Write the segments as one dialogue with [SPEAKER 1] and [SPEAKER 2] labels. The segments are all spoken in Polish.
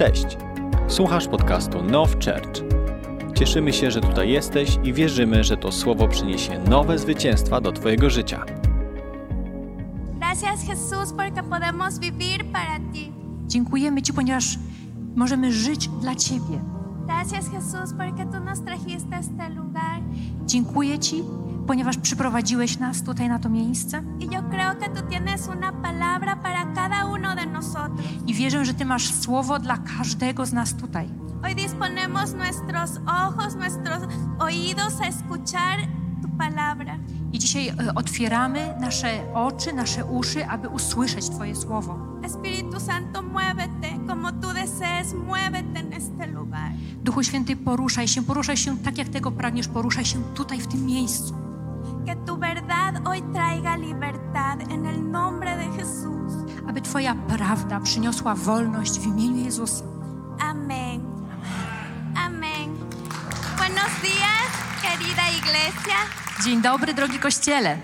[SPEAKER 1] Cześć! Słuchasz podcastu Now Church. Cieszymy się, że tutaj jesteś i wierzymy, że to słowo przyniesie nowe zwycięstwa do Twojego życia.
[SPEAKER 2] Gracias Jesús porque podemos vivir para ti.
[SPEAKER 3] Dziękujemy Ci, ponieważ możemy żyć dla Ciebie.
[SPEAKER 2] Gracias Jesús porque tú nos trajiste a este lugar.
[SPEAKER 3] Dziękuję Ci, ponieważ przyprowadziłeś nas tutaj na to miejsce
[SPEAKER 2] Y yo creo que tú tienes una palabra para cada uno de nosotros.
[SPEAKER 3] i wierzę, że Ty masz słowo dla każdego z nas tutaj.
[SPEAKER 2] Hoy disponemos nuestros ojos, nuestros oídos a escuchar tu palabra.
[SPEAKER 3] I dzisiaj e, otwieramy nasze oczy, nasze uszy, aby usłyszeć Twoje słowo.
[SPEAKER 2] Espíritu Santo, muévete como tú desees, muévete en este lugar.
[SPEAKER 3] Duchu Święty, poruszaj się, poruszaj się tak, jak Tego pragniesz, poruszaj się tutaj, w tym miejscu.
[SPEAKER 2] Que tu verdad hoy traiga libertad en el nombre de Jesús.
[SPEAKER 3] Aby Twoja prawda przyniosła wolność w imieniu Jezusa.
[SPEAKER 2] Amén. Amén. Buenos días, querida iglesia.
[SPEAKER 3] Dzień dobry, drogi Kościele.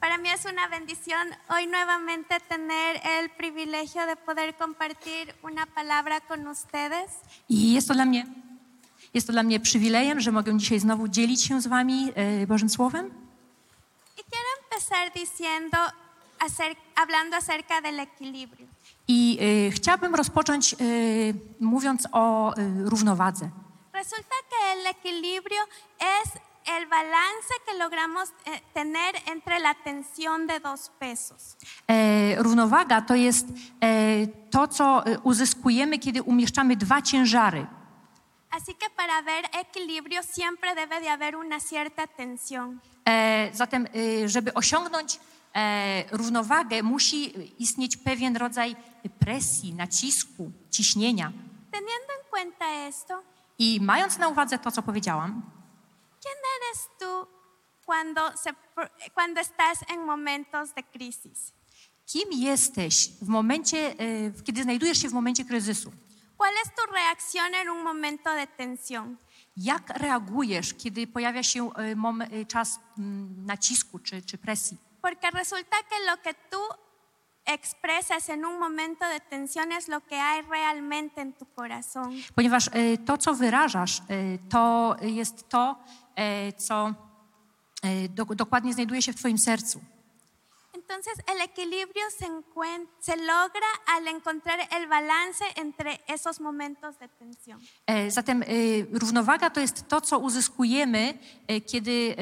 [SPEAKER 2] Para mí es una bendición hoy nuevamente tener el privilegio de poder compartir una palabra con ustedes.
[SPEAKER 3] I jest to dla mnie, jest to dla mnie przywilejem, że mogę dzisiaj znowu dzielić się z Wami e, Bożym Słowem.
[SPEAKER 2] Y quiero empezar diciendo, acer- hablando acerca del equilibrio.
[SPEAKER 3] I e, chciałabym rozpocząć e, mówiąc o równowadze.
[SPEAKER 2] Resulta que el equilibrio es el balance que logramos tener entre la tensión de dos pesos.
[SPEAKER 3] E, równowaga to jest e, to, co uzyskujemy, kiedy umieszczamy dwa ciężary.
[SPEAKER 2] Así que para haber equilibrio siempre debe de haber una cierta tensión.
[SPEAKER 3] E, zatem, e, żeby osiągnąć e, równowagę, musi istnieć pewien rodzaj presji, nacisku, ciśnienia.
[SPEAKER 2] Teniendo en cuenta esto,
[SPEAKER 3] I mając na uwadze to, co powiedziałam,
[SPEAKER 2] ¿quién eres tú cuando, se, cuando estás en momentos de crisis?
[SPEAKER 3] kim jesteś w momencie, e, kiedy znajdujesz się w momencie kryzysu?
[SPEAKER 2] ¿Cuál es tu reacción en un momento de tensión?
[SPEAKER 3] Jak reagujesz, kiedy pojawia się e, e, czas mm, nacisku czy, czy presji?
[SPEAKER 2] Porque resulta que lo que tú expresas en un momento de tensión es lo que hay realmente en tu corazón.
[SPEAKER 3] Ponieważ e, to, co wyrażasz, to jest to, co do, dokładnie znajduje się w Twoim sercu.
[SPEAKER 2] Entonces el equilibrio se, se logra al encontrar el balance entre esos momentos de tensión.
[SPEAKER 3] E, Zatem e, równowaga to jest to, co uzyskujemy, e, kiedy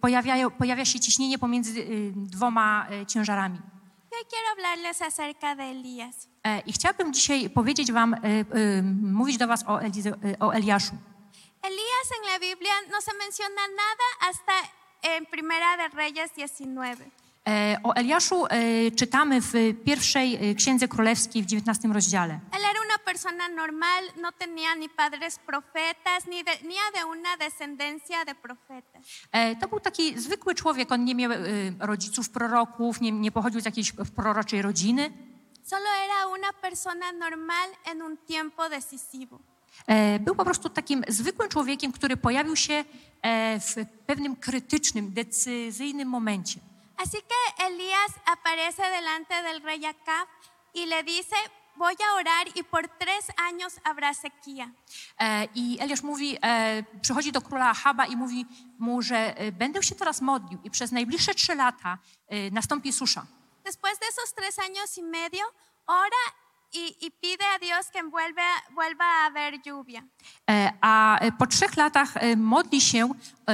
[SPEAKER 3] pojawia, pojawia się ciśnienie pomiędzy dwoma ciężarami.
[SPEAKER 2] Hoy quiero hablarles acerca de Elías.
[SPEAKER 3] I chciałabym dzisiaj powiedzieć Wam, mówić do Was o, Elize, o Eliaszu.
[SPEAKER 2] Elías en la Biblia no se menciona nada hasta en Primera de Reyes 19.
[SPEAKER 3] E, O Eliaszu e, czytamy w pierwszej e, Księdze Królewskiej w XIX rozdziale.
[SPEAKER 2] Él era una persona normal, no tenía ni padres profetas, ni de, ni de una descendencia de profetas.
[SPEAKER 3] To był taki zwykły człowiek, on nie miał rodziców proroków, nie, nie pochodził z jakiejś proroczej rodziny.
[SPEAKER 2] Solo era una persona normal en un tiempo decisivo.
[SPEAKER 3] Był po prostu takim zwykłym człowiekiem, który pojawił się w pewnym krytycznym, decyzyjnym momencie.
[SPEAKER 2] Así que Elías aparece delante del rey Acab y le dice, voy a orar y por tres años habrá sequía.
[SPEAKER 3] E, I Eliasz mówi, e, przychodzi do króla Ahaba i mówi mu, że e, będę się teraz modlił i przez najbliższe trzy lata e, nastąpi susza.
[SPEAKER 2] Después de esos tres años y medio, ora y, y pide a Dios que vuelva, vuelva a haber lluvia.
[SPEAKER 3] E, A po trzech latach modli się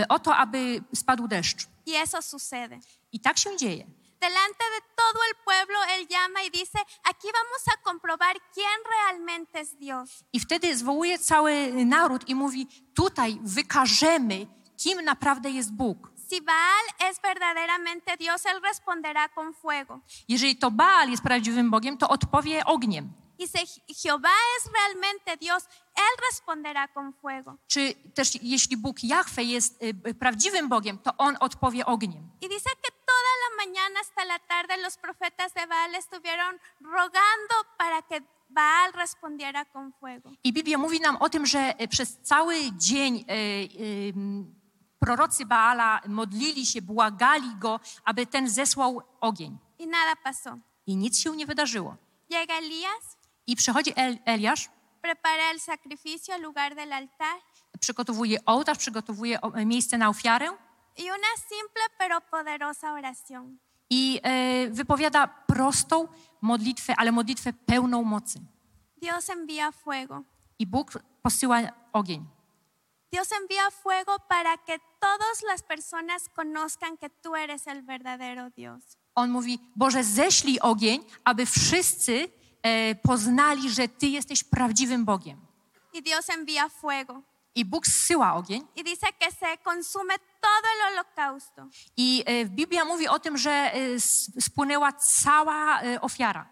[SPEAKER 3] o to, aby spadł deszcz.
[SPEAKER 2] Y eso sucede.
[SPEAKER 3] I tak się dzieje.
[SPEAKER 2] Delante de todo el pueblo, Él llama y dice, aquí vamos a comprobar quién realmente es Dios.
[SPEAKER 3] I wtedy zwołuje cały naród i mówi: Tutaj wykażemy, kim naprawdę jest Bóg.
[SPEAKER 2] Si Baal es verdaderamente Dios, Él responderá con fuego.
[SPEAKER 3] Jeżeli to Baal jest prawdziwym Bogiem, to odpowie ogniem.
[SPEAKER 2] Y si Jehová es realmente Dios, Él responderá con fuego.
[SPEAKER 3] Czy też jeśli Bóg Jahwe jest y, prawdziwym Bogiem, to on odpowie ogniem.
[SPEAKER 2] Y dice que toda la mañana hasta la tarde los profetas de Baal estuvieron rogando para que Baal respondiera con fuego.
[SPEAKER 3] I Biblia mówi nam o tym, że y, przez cały dzień y, y, prorocy Baala modlili się, błagali go, aby ten zesłał ogień.
[SPEAKER 2] Y nada pasó.
[SPEAKER 3] I nic się nie wydarzyło.
[SPEAKER 2] Llega Elías
[SPEAKER 3] I przychodzi El, Eliasz,
[SPEAKER 2] prepara el sacrificio lugar del altar
[SPEAKER 3] przygotowuje ołtarz, przygotowuje o- miejsce na ofiarę
[SPEAKER 2] y una simple pero poderosa oración.
[SPEAKER 3] i e, wypowiada prostą modlitwę, ale modlitwę pełną mocy.
[SPEAKER 2] Dios envía fuego.
[SPEAKER 3] I Bóg posyła ogień.
[SPEAKER 2] Dios envía fuego para que todas las personas conozcan que tú eres el verdadero Dios.
[SPEAKER 3] On mówi, Boże, ześlij ogień, aby wszyscy poznali, że Ty jesteś prawdziwym Bogiem.
[SPEAKER 2] Y Dios envía fuego.
[SPEAKER 3] I Bóg zsyła ogień.
[SPEAKER 2] Y dice que se consume todo el holocausto.
[SPEAKER 3] I e, Biblia mówi o tym, że e, spłynęła cała e, ofiara.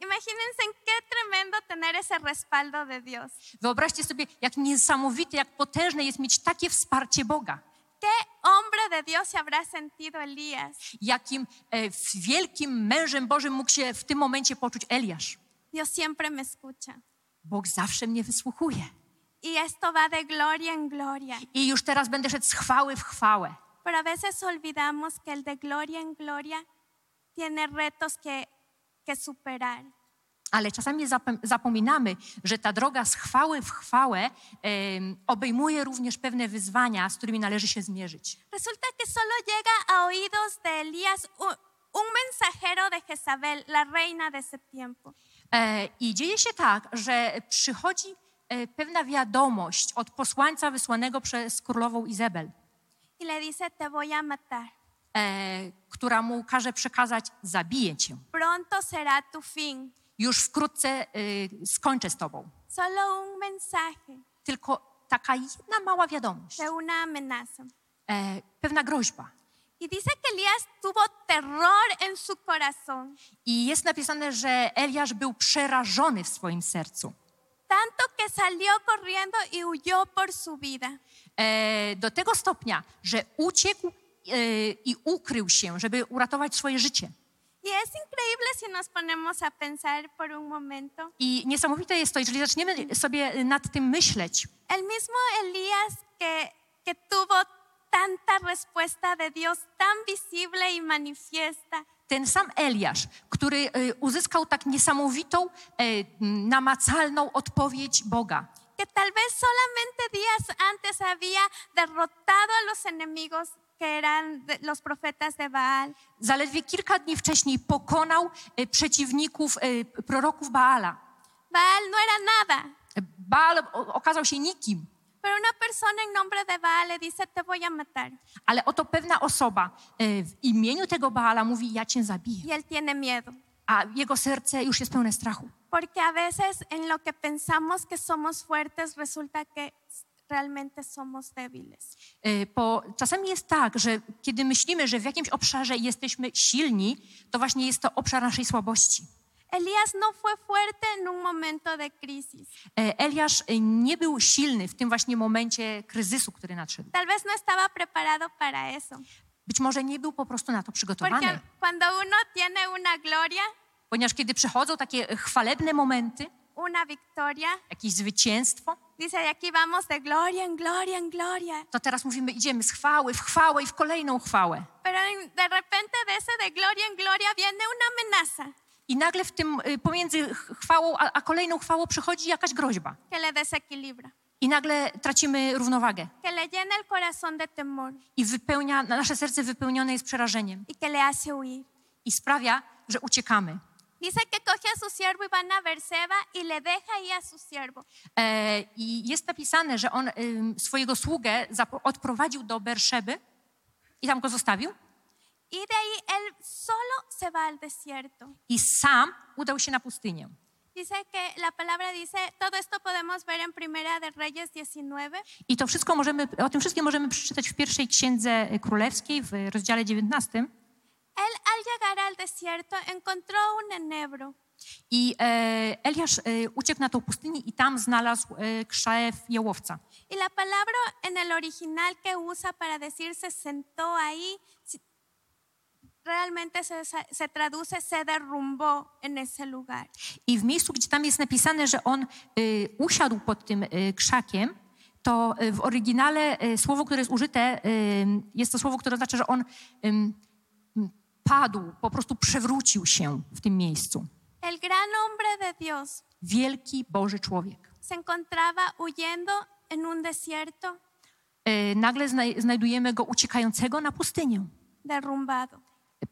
[SPEAKER 2] Imagínense en qué tremendo tener ese respaldo de Dios.
[SPEAKER 3] Wyobraźcie sobie, jak niesamowite, jak potężne jest mieć takie wsparcie Boga.
[SPEAKER 2] ¿Qué hombre de Dios se habrá sentido Elías?
[SPEAKER 3] Jakim e, wielkim mężem Bożym mógł się w tym momencie poczuć Eliasz.
[SPEAKER 2] Dios siempre me escucha.
[SPEAKER 3] Bóg zawsze mnie wysłuchuje.
[SPEAKER 2] Y esto va de gloria en gloria.
[SPEAKER 3] I już teraz będę szedł z chwały w chwałę.
[SPEAKER 2] Pero a veces olvidamos que el de gloria en gloria tiene retos que, que superar.
[SPEAKER 3] Ale czasami zapom- zapominamy, że ta droga z chwały w chwałę em, obejmuje również pewne wyzwania, z którymi należy się zmierzyć.
[SPEAKER 2] Resulta que solo llega a oídos de Elías un, un mensajero de Jezabel, la reina de ese tiempo.
[SPEAKER 3] E, I dzieje się tak, że przychodzi e, pewna wiadomość od posłańca wysłanego przez królową Izabel,
[SPEAKER 2] Y le dice, te voy a matar.
[SPEAKER 3] e, która mu każe przekazać: Zabiję cię.
[SPEAKER 2] Pronto será tu fin.
[SPEAKER 3] Już wkrótce e, skończę z tobą.
[SPEAKER 2] Solo un mensaje
[SPEAKER 3] Tylko taka jedna mała wiadomość,
[SPEAKER 2] una amenaza.
[SPEAKER 3] pewna groźba.
[SPEAKER 2] Y dice que Elías tuvo terror en su corazón,
[SPEAKER 3] I jest napisane, że Eliasz był przerażony w swoim sercu.
[SPEAKER 2] tanto que salió corriendo y huyó por su vida.
[SPEAKER 3] E, do tego stopnia, że uciekł e, i ukrył się, żeby uratować swoje życie.
[SPEAKER 2] Y es increíble si nos ponemos a pensar por un momento.
[SPEAKER 3] I niesamowite jest to, jeżeli zaczniemy sobie nad tym myśleć,
[SPEAKER 2] El mismo Elías que, que tuvo tanta respuesta de Dios tan visible y manifiesta,
[SPEAKER 3] ten sam Eliasz, który e, uzyskał tak niesamowitą, e, namacalną odpowiedź Boga,
[SPEAKER 2] que tal vez solamente días antes había derrotado a los enemigos que eran los profetas de Baal.
[SPEAKER 3] zaledwie kilka dni wcześniej pokonał e, przeciwników proroków Baala.
[SPEAKER 2] Baal no era nada,
[SPEAKER 3] Baal okazał się nikim,
[SPEAKER 2] pero una persona en nombre de Baal le dice, te voy a matar.
[SPEAKER 3] ale oto pewna osoba e, w imieniu tego Baala mówi: Ja cię zabiję.
[SPEAKER 2] Y él tiene miedo.
[SPEAKER 3] A jego serce już jest pełne strachu.
[SPEAKER 2] Porque a veces en lo que pensamos que somos fuertes, resulta que realmente somos débiles.
[SPEAKER 3] E, Bo czasami jest tak, że kiedy myślimy, że w jakimś obszarze jesteśmy silni, to właśnie jest to obszar naszej słabości.
[SPEAKER 2] Elías no fue fuerte en un momento de crisis.
[SPEAKER 3] E, Eliasz e, nie był silny w tym właśnie momencie kryzysu, który nadszedł.
[SPEAKER 2] Tal vez no estaba preparado para eso.
[SPEAKER 3] Być może nie był po prostu na to
[SPEAKER 2] Porque
[SPEAKER 3] przygotowany,
[SPEAKER 2] cuando uno tiene una gloria,
[SPEAKER 3] ponieważ kiedy przychodzą takie chwalebne momenty,
[SPEAKER 2] una victoria,
[SPEAKER 3] jakieś zwycięstwo,
[SPEAKER 2] dice de aquí vamos de gloria en gloria en gloria.
[SPEAKER 3] to teraz mówimy, idziemy z chwały w chwałę i w kolejną chwałę.
[SPEAKER 2] Pero de repente de ese de gloria en gloria viene una amenaza
[SPEAKER 3] I nagle w tym y, pomiędzy ch- chwałą a, a kolejną chwałą przychodzi jakaś groźba.
[SPEAKER 2] que le desequilibra,
[SPEAKER 3] I nagle tracimy równowagę.
[SPEAKER 2] que le llena el corazón de temor
[SPEAKER 3] I wypełnia, nasze serce wypełnione jest przerażeniem.
[SPEAKER 2] y que le hace huir.
[SPEAKER 3] I sprawia, że uciekamy.
[SPEAKER 2] Dice que coge a su siervo y van a Berseba y le deja ahí a su siervo.
[SPEAKER 3] E, I jest napisane, że on swojego sługę odprowadził do Berszeby i tam go zostawił.
[SPEAKER 2] Y de ahí él solo se va al desierto.
[SPEAKER 3] I sam udał się na pustynię.
[SPEAKER 2] Dice que la palabra dice, todo esto podemos ver en Primera de Reyes 19,
[SPEAKER 3] I to wszystko możemy, o tym wszystkim możemy przeczytać w pierwszej księdze królewskiej, w rozdziale 19.
[SPEAKER 2] Él al llegar al desierto encontró un enebro
[SPEAKER 3] I e, Eliasz e, uciekł na tą pustynię i tam znalazł e, krzew jełowca.
[SPEAKER 2] y la palabra en el original que usa para decir se sentó ahí, realmente se, se traduce se derrumbó en ese lugar.
[SPEAKER 3] I w miejscu, gdzie tam jest napisane, że on y, usiadł pod tym y, krzakiem, to y, w oryginale y, słowo, które jest użyte, y, jest to słowo, które oznacza, że on padł, po prostu przewrócił się w tym miejscu.
[SPEAKER 2] El gran hombre de Dios
[SPEAKER 3] wielki Boży człowiek.
[SPEAKER 2] se encontraba huyendo en un desierto
[SPEAKER 3] E, Nagle znaj- znajdujemy go uciekającego na pustynię,
[SPEAKER 2] derrumbado.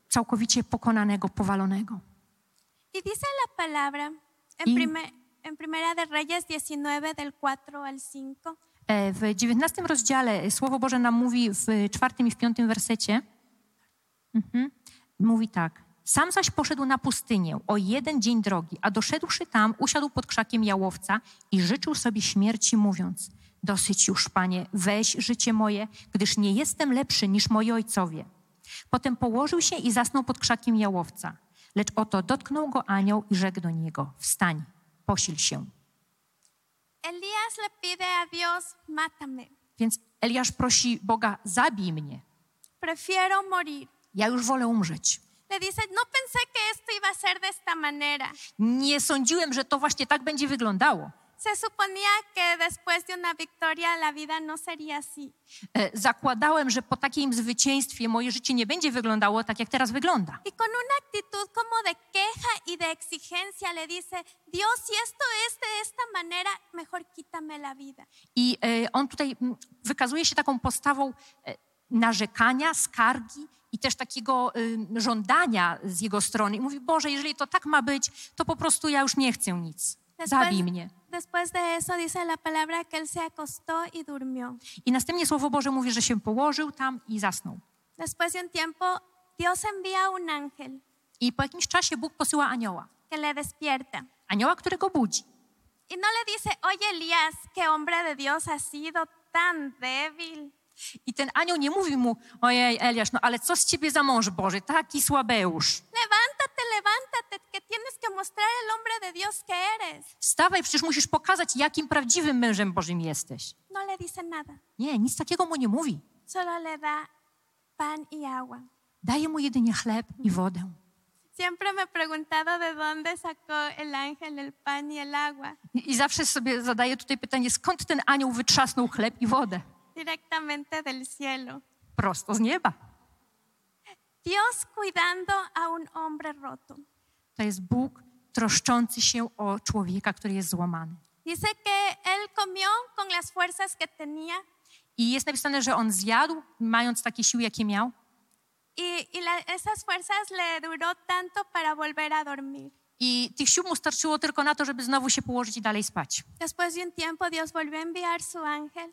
[SPEAKER 3] E, całkowicie pokonanego, powalonego.
[SPEAKER 2] Y dice la palabra en,
[SPEAKER 3] Y-
[SPEAKER 2] prime- en Primera de Reyes 19 del 4 al 5.
[SPEAKER 3] E, W dziewiętnastym rozdziale Słowo Boże nam mówi w czwartym i w piątym wersecie. Mhm. Mówi tak. Sam zaś poszedł na pustynię o jeden dzień drogi, a doszedłszy tam, usiadł pod krzakiem jałowca i życzył sobie śmierci, mówiąc: Dosyć już, panie, weź życie moje, gdyż nie jestem lepszy niż moi ojcowie. Potem położył się i zasnął pod krzakiem jałowca. Lecz oto dotknął go anioł i rzekł do niego: Wstań, posil się.
[SPEAKER 2] Elías le pide a Dios, mátame,
[SPEAKER 3] Więc Eliasz prosi Boga: Zabij mnie.
[SPEAKER 2] prefiero morir.
[SPEAKER 3] Ja już wolę umrzeć.
[SPEAKER 2] Le dice, no pensé que esto iba a ser de esta manera.
[SPEAKER 3] Nie sądziłem, że to właśnie tak będzie wyglądało.
[SPEAKER 2] Se suponía que después de una victoria la vida no sería así.
[SPEAKER 3] E, Zakładałem, że po takim zwycięstwie moje życie nie będzie wyglądało tak, jak teraz wygląda.
[SPEAKER 2] Y con una actitud como de queja y de exigencia le dice, Dios, si esto es de esta manera, mejor quítame la vida.
[SPEAKER 3] I e, on tutaj mm, wykazuje się taką postawą e, narzekania, skargi i też takiego żądania z jego strony. I mówi, Boże, jeżeli to tak ma być, to po prostu ja już nie chcę nic. Zabij mnie.
[SPEAKER 2] después de eso dice la palabra que él se acostó y durmió.
[SPEAKER 3] I następnie Słowo Boże mówi, że się położył tam i zasnął.
[SPEAKER 2] Después de un tiempo, Dios envía un ángel
[SPEAKER 3] I po jakimś czasie Bóg posyła anioła.
[SPEAKER 2] que le despierta.
[SPEAKER 3] Anioła, którego budzi.
[SPEAKER 2] Y no le dice, oye Elías, qué hombre de Dios has sido tan débil.
[SPEAKER 3] I ten anioł nie mówi mu, ojej Eliasz, no ale co z ciebie za mąż Boży, taki słabeusz.
[SPEAKER 2] Levántate, levántate, que tienes que mostrar el hombre de Dios que eres.
[SPEAKER 3] Wstawaj, przecież musisz pokazać, jakim prawdziwym mężem Bożym jesteś.
[SPEAKER 2] No le dice nada,
[SPEAKER 3] Nie, nic takiego mu nie mówi.
[SPEAKER 2] solo le da pan y agua.
[SPEAKER 3] Daje mu jedynie chleb i wodę.
[SPEAKER 2] Siempre me he preguntado de dónde sacó el ángel el pan y el agua.
[SPEAKER 3] I, I zawsze sobie zadaję tutaj pytanie, skąd ten anioł wytrzasnął chleb i wodę?
[SPEAKER 2] Directamente del cielo.
[SPEAKER 3] Prosto z nieba.
[SPEAKER 2] Dios cuidando a un hombre roto.
[SPEAKER 3] To jest Bóg troszczący się o człowieka, który jest złamany.
[SPEAKER 2] Dice que él comió con las fuerzas que tenía
[SPEAKER 3] I jest napisane, że on zjadł, mając takie siły, jakie miał.
[SPEAKER 2] y, y la- esas fuerzas le duró tanto para volver a dormir.
[SPEAKER 3] I tych sił mu starczyło tylko na to, żeby znowu się położyć i dalej spać.
[SPEAKER 2] Después de un tiempo Dios volvió a enviar su ángel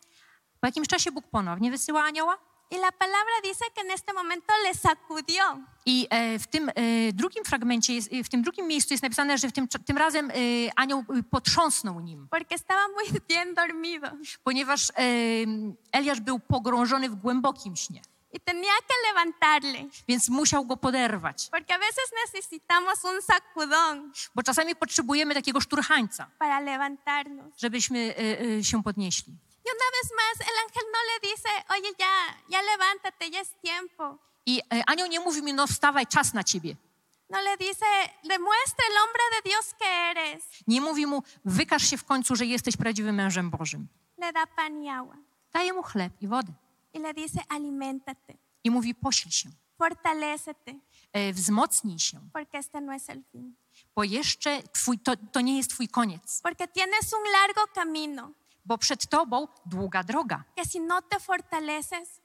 [SPEAKER 3] Po jakimś czasie Bóg ponownie wysyła anioła.
[SPEAKER 2] y la palabra dice que en este momento le sacudió.
[SPEAKER 3] I e, w tym e, drugim fragmencie, jest, e, w tym drugim miejscu jest napisane, że w tym, tym razem e, anioł e, potrząsnął nim,
[SPEAKER 2] porque estaba muy bien dormido
[SPEAKER 3] ponieważ e, Eliasz był pogrążony w głębokim śnie,
[SPEAKER 2] y tenía que levantarle,
[SPEAKER 3] więc musiał go poderwać.
[SPEAKER 2] porque a veces necesitamos un sacudón
[SPEAKER 3] Bo czasami potrzebujemy takiego szturchańca,
[SPEAKER 2] para levantarnos.
[SPEAKER 3] żebyśmy e, e, się podnieśli.
[SPEAKER 2] Y una vez más el ángel no le dice, oye ya, ya levántate, ya es tiempo.
[SPEAKER 3] I e, anioł nie mówi mi, no wstawaj, czas na ciebie.
[SPEAKER 2] No le dice, demuestra el hombre de Dios que eres.
[SPEAKER 3] Nie mówi mu, wykaż się w końcu, że jesteś prawdziwym mężem Bożym.
[SPEAKER 2] Le da pan y agua
[SPEAKER 3] Daje mu chleb i wodę.
[SPEAKER 2] y le dice, aliméntate,
[SPEAKER 3] I mówi, posil się,
[SPEAKER 2] fortalécete,
[SPEAKER 3] e, wzmocnij się,
[SPEAKER 2] porque este no es el fin.
[SPEAKER 3] bo jeszcze twój, to, to nie jest twój koniec.
[SPEAKER 2] Porque tienes un largo camino,
[SPEAKER 3] bo przed tobą długa droga.
[SPEAKER 2] que si no te fortaleces,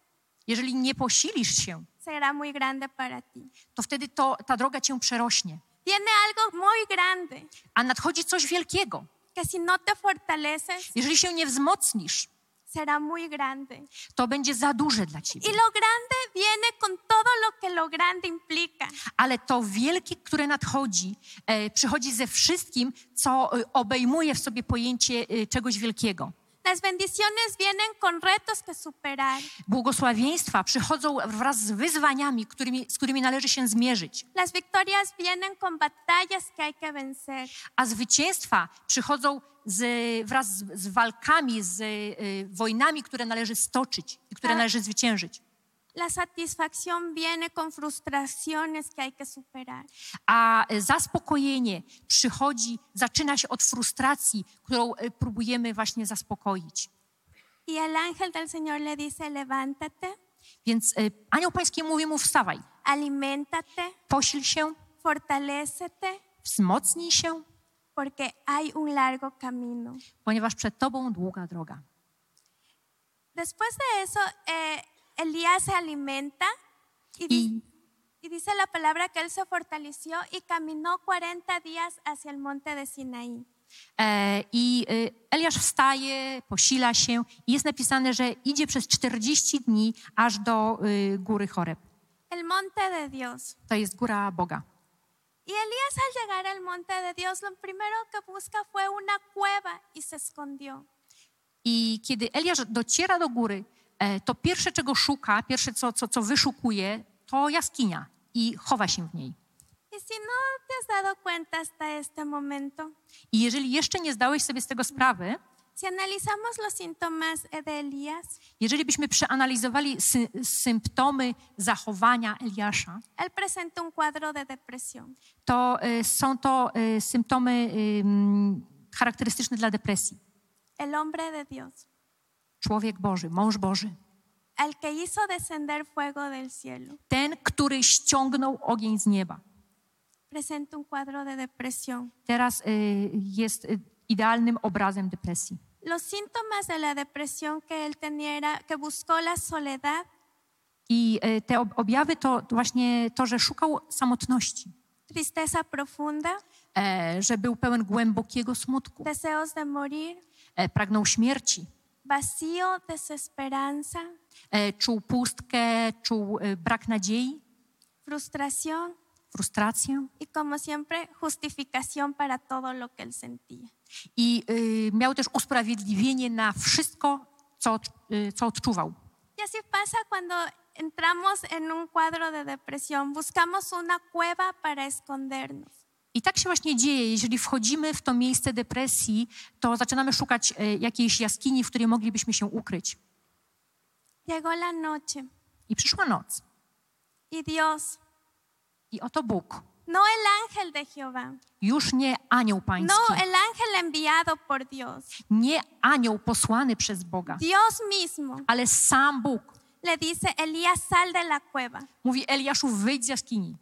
[SPEAKER 3] Jeżeli nie posilisz się,
[SPEAKER 2] será muy grande para ti.
[SPEAKER 3] to wtedy to, ta droga cię przerośnie.
[SPEAKER 2] Viene algo muy grande,
[SPEAKER 3] A nadchodzi coś wielkiego.
[SPEAKER 2] que si no te fortaleces,
[SPEAKER 3] Jeżeli się nie wzmocnisz,
[SPEAKER 2] será muy grande.
[SPEAKER 3] to będzie za duże dla ciebie.
[SPEAKER 2] Y lo grande viene con todo lo que lo grande implica.
[SPEAKER 3] Ale to wielkie, które nadchodzi, e, przychodzi ze wszystkim, co e, obejmuje w sobie pojęcie e, czegoś wielkiego.
[SPEAKER 2] Las bendiciones vienen con retos que superar.
[SPEAKER 3] Błogosławieństwa przychodzą wraz z wyzwaniami, którymi, z którymi należy się zmierzyć.
[SPEAKER 2] Las victorias vienen con batallas que hay que vencer.
[SPEAKER 3] A zwycięstwa przychodzą z, wraz z, z walkami, z y, wojnami, które należy stoczyć i które należy zwyciężyć.
[SPEAKER 2] La satisfacción viene con frustraciones que hay que superar.
[SPEAKER 3] A zaspokojenie przychodzi, zaczyna się od frustracji, którą y, próbujemy właśnie zaspokoić.
[SPEAKER 2] Y el ángel del Señor le dice, levántate,
[SPEAKER 3] Więc y, anioł pański mówi mu wstawaj,
[SPEAKER 2] aliméntate,
[SPEAKER 3] posil się,
[SPEAKER 2] fortalécete,
[SPEAKER 3] wzmocnij się,
[SPEAKER 2] porque hay un largo camino.
[SPEAKER 3] ponieważ przed tobą długa droga.
[SPEAKER 2] Después de eso, eh, Elías se alimenta y,
[SPEAKER 3] I,
[SPEAKER 2] y dice la palabra que él se fortaleció y caminó 40 días hacia el monte de Sinaí.
[SPEAKER 3] e, I e, Eliasz wstaje, posila się i jest napisane, że idzie przez 40 dni aż do y, góry Choreb.
[SPEAKER 2] El monte de Dios.
[SPEAKER 3] To jest góra Boga.
[SPEAKER 2] Y Elías al llegar al monte de Dios, lo primero que busca fue una cueva y se escondió.
[SPEAKER 3] I kiedy Eliasz dociera do góry, to pierwsze, czego szuka, pierwsze, co, co, co wyszukuje, to jaskinia i chowa się w niej.
[SPEAKER 2] Y no
[SPEAKER 3] I jeżeli jeszcze nie zdałeś sobie z tego sprawy, jeżeli byśmy przeanalizowali sy symptomy zachowania Eliasza, to y, są to y, symptomy ym, charakterystyczne dla depresji.
[SPEAKER 2] El hombre de Dios,
[SPEAKER 3] Człowiek Boży, mąż Boży,
[SPEAKER 2] al que hizo descender fuego del cielo,
[SPEAKER 3] ten, który ściągnął ogień z nieba.
[SPEAKER 2] presenta un cuadro de depresión.
[SPEAKER 3] Teraz y, jest y, idealnym obrazem depresji.
[SPEAKER 2] Los síntomas de la depresión que él tenía era que buscó la soledad,
[SPEAKER 3] I y, te ob- objawy to właśnie to, że szukał samotności,
[SPEAKER 2] tristeza profunda,
[SPEAKER 3] e, że był pełen głębokiego smutku,
[SPEAKER 2] deseos de morir,
[SPEAKER 3] e, pragnął śmierci,
[SPEAKER 2] vacío, desesperanza,
[SPEAKER 3] e, czuł pustkę, czuł e, brak nadziei,
[SPEAKER 2] frustración
[SPEAKER 3] frustrację
[SPEAKER 2] y como siempre justificación para todo lo que él sentía.
[SPEAKER 3] i y, miał też usprawiedliwienie na wszystko, co, y, co odczuwał.
[SPEAKER 2] Y así pasa cuando entramos en un cuadro de depresión, buscamos una cueva para escondernos.
[SPEAKER 3] I tak się właśnie dzieje, jeżeli wchodzimy w to miejsce depresji, to zaczynamy szukać e, jakiejś jaskini, w której moglibyśmy się ukryć.
[SPEAKER 2] Llegó la noche.
[SPEAKER 3] I przyszła noc.
[SPEAKER 2] y Dios,
[SPEAKER 3] I oto Bóg,
[SPEAKER 2] no el ángel de Jehová,
[SPEAKER 3] już nie anioł pański,
[SPEAKER 2] no el ángel enviado por Dios,
[SPEAKER 3] nie anioł posłany przez Boga,
[SPEAKER 2] Dios mismo.
[SPEAKER 3] Ale sam Bóg.
[SPEAKER 2] Le dice, Elías, sal de la cueva
[SPEAKER 3] mówi Eliaszu, wyjdź z jaskini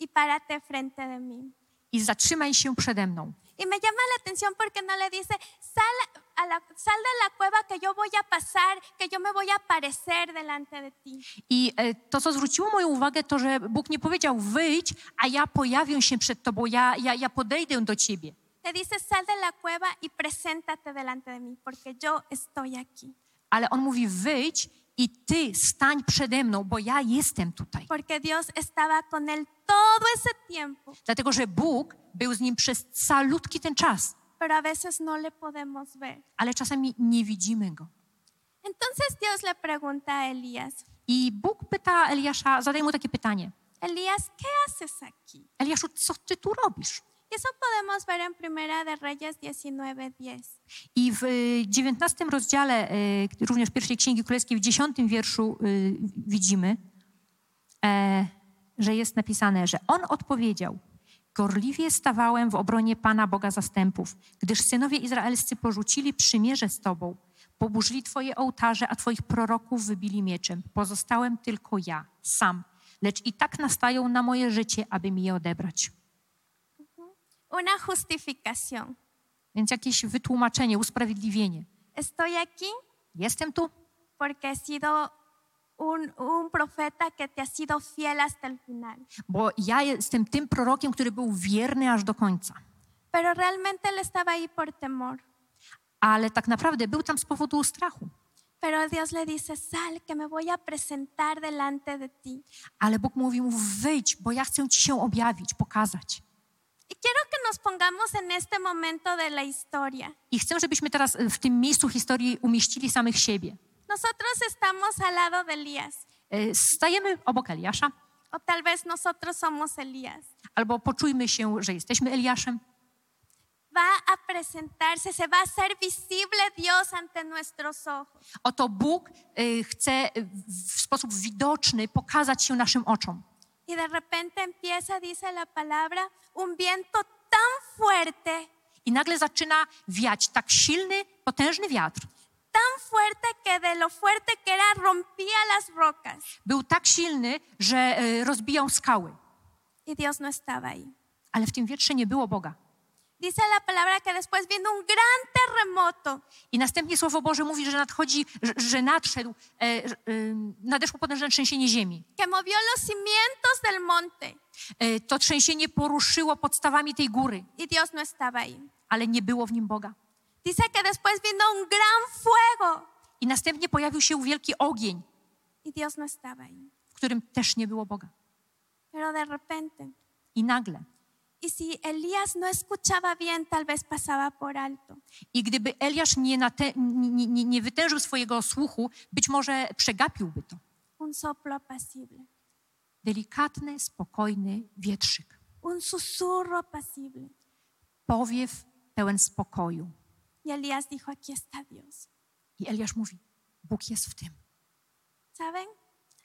[SPEAKER 2] y párate frente de mí.
[SPEAKER 3] i zatrzymaj się przede mną.
[SPEAKER 2] Y me llama la atención porque no le dice, sal, a la, sal de la cueva que yo voy a pasar, que yo me voy a aparecer delante de ti.
[SPEAKER 3] I e, to, co zwróciło moją uwagę, to, że Bóg nie powiedział wyjdź, a ja pojawię się przed tobą, ja, ja, ja podejdę do ciebie.
[SPEAKER 2] Le dice, sal de la cueva y preséntate delante de mí, porque yo estoy aquí.
[SPEAKER 3] Ale on mówi wyjdź i ty stań przede mną, bo ja jestem tutaj.
[SPEAKER 2] Porque Dios estaba con él todo ese tiempo,
[SPEAKER 3] Dlatego, że Bóg był z nim przez calutki ten czas,
[SPEAKER 2] pero a veces no le podemos ver.
[SPEAKER 3] ale czasami nie widzimy go.
[SPEAKER 2] Entonces Dios le pregunta a Elías,
[SPEAKER 3] I Bóg pyta Eliasza, zadaje mu takie pytanie.
[SPEAKER 2] Elías, ¿qué haces aquí?
[SPEAKER 3] Eliaszu, co ty tu robisz?
[SPEAKER 2] Y eso podemos ver en Primera de Reyes 19:10.
[SPEAKER 3] I w y, 19 rozdziale, y, również pierwszej Księgi Królewskiej, w 10 wierszu y, widzimy, e, że jest napisane, że on odpowiedział: Gorliwie stawałem w obronie Pana Boga zastępów, gdyż synowie izraelscy porzucili przymierze z Tobą, poburzyli Twoje ołtarze, a Twoich proroków wybili mieczem. Pozostałem tylko ja, sam, lecz i tak nastają na moje życie, aby mi je odebrać.
[SPEAKER 2] Una justificación.
[SPEAKER 3] Więc jakieś wytłumaczenie, usprawiedliwienie.
[SPEAKER 2] Estoy aquí
[SPEAKER 3] Jestem tu,
[SPEAKER 2] porque he sido un, un profeta que te ha sido fiel hasta el final.
[SPEAKER 3] bo ja jestem tym prorokiem, który był wierny aż do końca.
[SPEAKER 2] Pero realmente él estaba ahí por temor.
[SPEAKER 3] Ale tak naprawdę był tam z powodu strachu.
[SPEAKER 2] Pero Dios le dice, sal, que me voy a presentar delante de ti.
[SPEAKER 3] Ale Bóg mówił mu, wyjdź, bo ja chcę ci się objawić, pokazać.
[SPEAKER 2] Y quiero que nos pongamos en este momento de la historia.
[SPEAKER 3] I chcę, żebyśmy teraz w tym miejscu historii umieścili samych siebie.
[SPEAKER 2] Nosotros estamos al lado de Elías,
[SPEAKER 3] E, Stajemy obok Eliasza,
[SPEAKER 2] o tal vez nosotros somos Elías.
[SPEAKER 3] albo poczujmy się, że jesteśmy Eliaszem.
[SPEAKER 2] Va a presentarse, se va a hacer visible Dios ante nuestros ojos.
[SPEAKER 3] Oto Bóg e, chce w sposób widoczny pokazać się naszym oczom.
[SPEAKER 2] Y de repente empieza, dice la palabra, un viento tan fuerte,
[SPEAKER 3] I nagle zaczyna wiać tak silny, potężny wiatr.
[SPEAKER 2] tan fuerte que de lo fuerte que era rompía las rocas.
[SPEAKER 3] Był tak silny, że e, rozbijał skały.
[SPEAKER 2] Y Dios no estaba ahí.
[SPEAKER 3] Ale w tym wietrze nie było Boga.
[SPEAKER 2] Dice la palabra que después vino un gran terremoto
[SPEAKER 3] I następnie Słowo Boże mówi, że nadchodzi, że, że nadszedł, e, e, nadeszło potężne trzęsienie ziemi.
[SPEAKER 2] que movió los cimientos del monte
[SPEAKER 3] E, to trzęsienie poruszyło podstawami tej góry,
[SPEAKER 2] y Dios no estaba ahí.
[SPEAKER 3] ale nie było w nim Boga.
[SPEAKER 2] Dice que después vino un gran fuego
[SPEAKER 3] I następnie pojawił się wielki ogień,
[SPEAKER 2] y Dios no estaba ahí.
[SPEAKER 3] w którym też nie było Boga.
[SPEAKER 2] Pero de repente,
[SPEAKER 3] I nagle.
[SPEAKER 2] Y si Elías no escuchaba bien, tal vez pasaba por alto.
[SPEAKER 3] I gdyby Eliasz nie, nate, nie, nie, nie wytężył swojego słuchu, być może przegapiłby to.
[SPEAKER 2] Un soplo apacible,
[SPEAKER 3] Delikatny, spokojny wietrzyk.
[SPEAKER 2] un susurro apacible.
[SPEAKER 3] Powiew pełen spokoju.
[SPEAKER 2] Y Elías dijo, aquí está Dios.
[SPEAKER 3] I Eliasz mówi, Bóg jest w tym.
[SPEAKER 2] ¿Saben?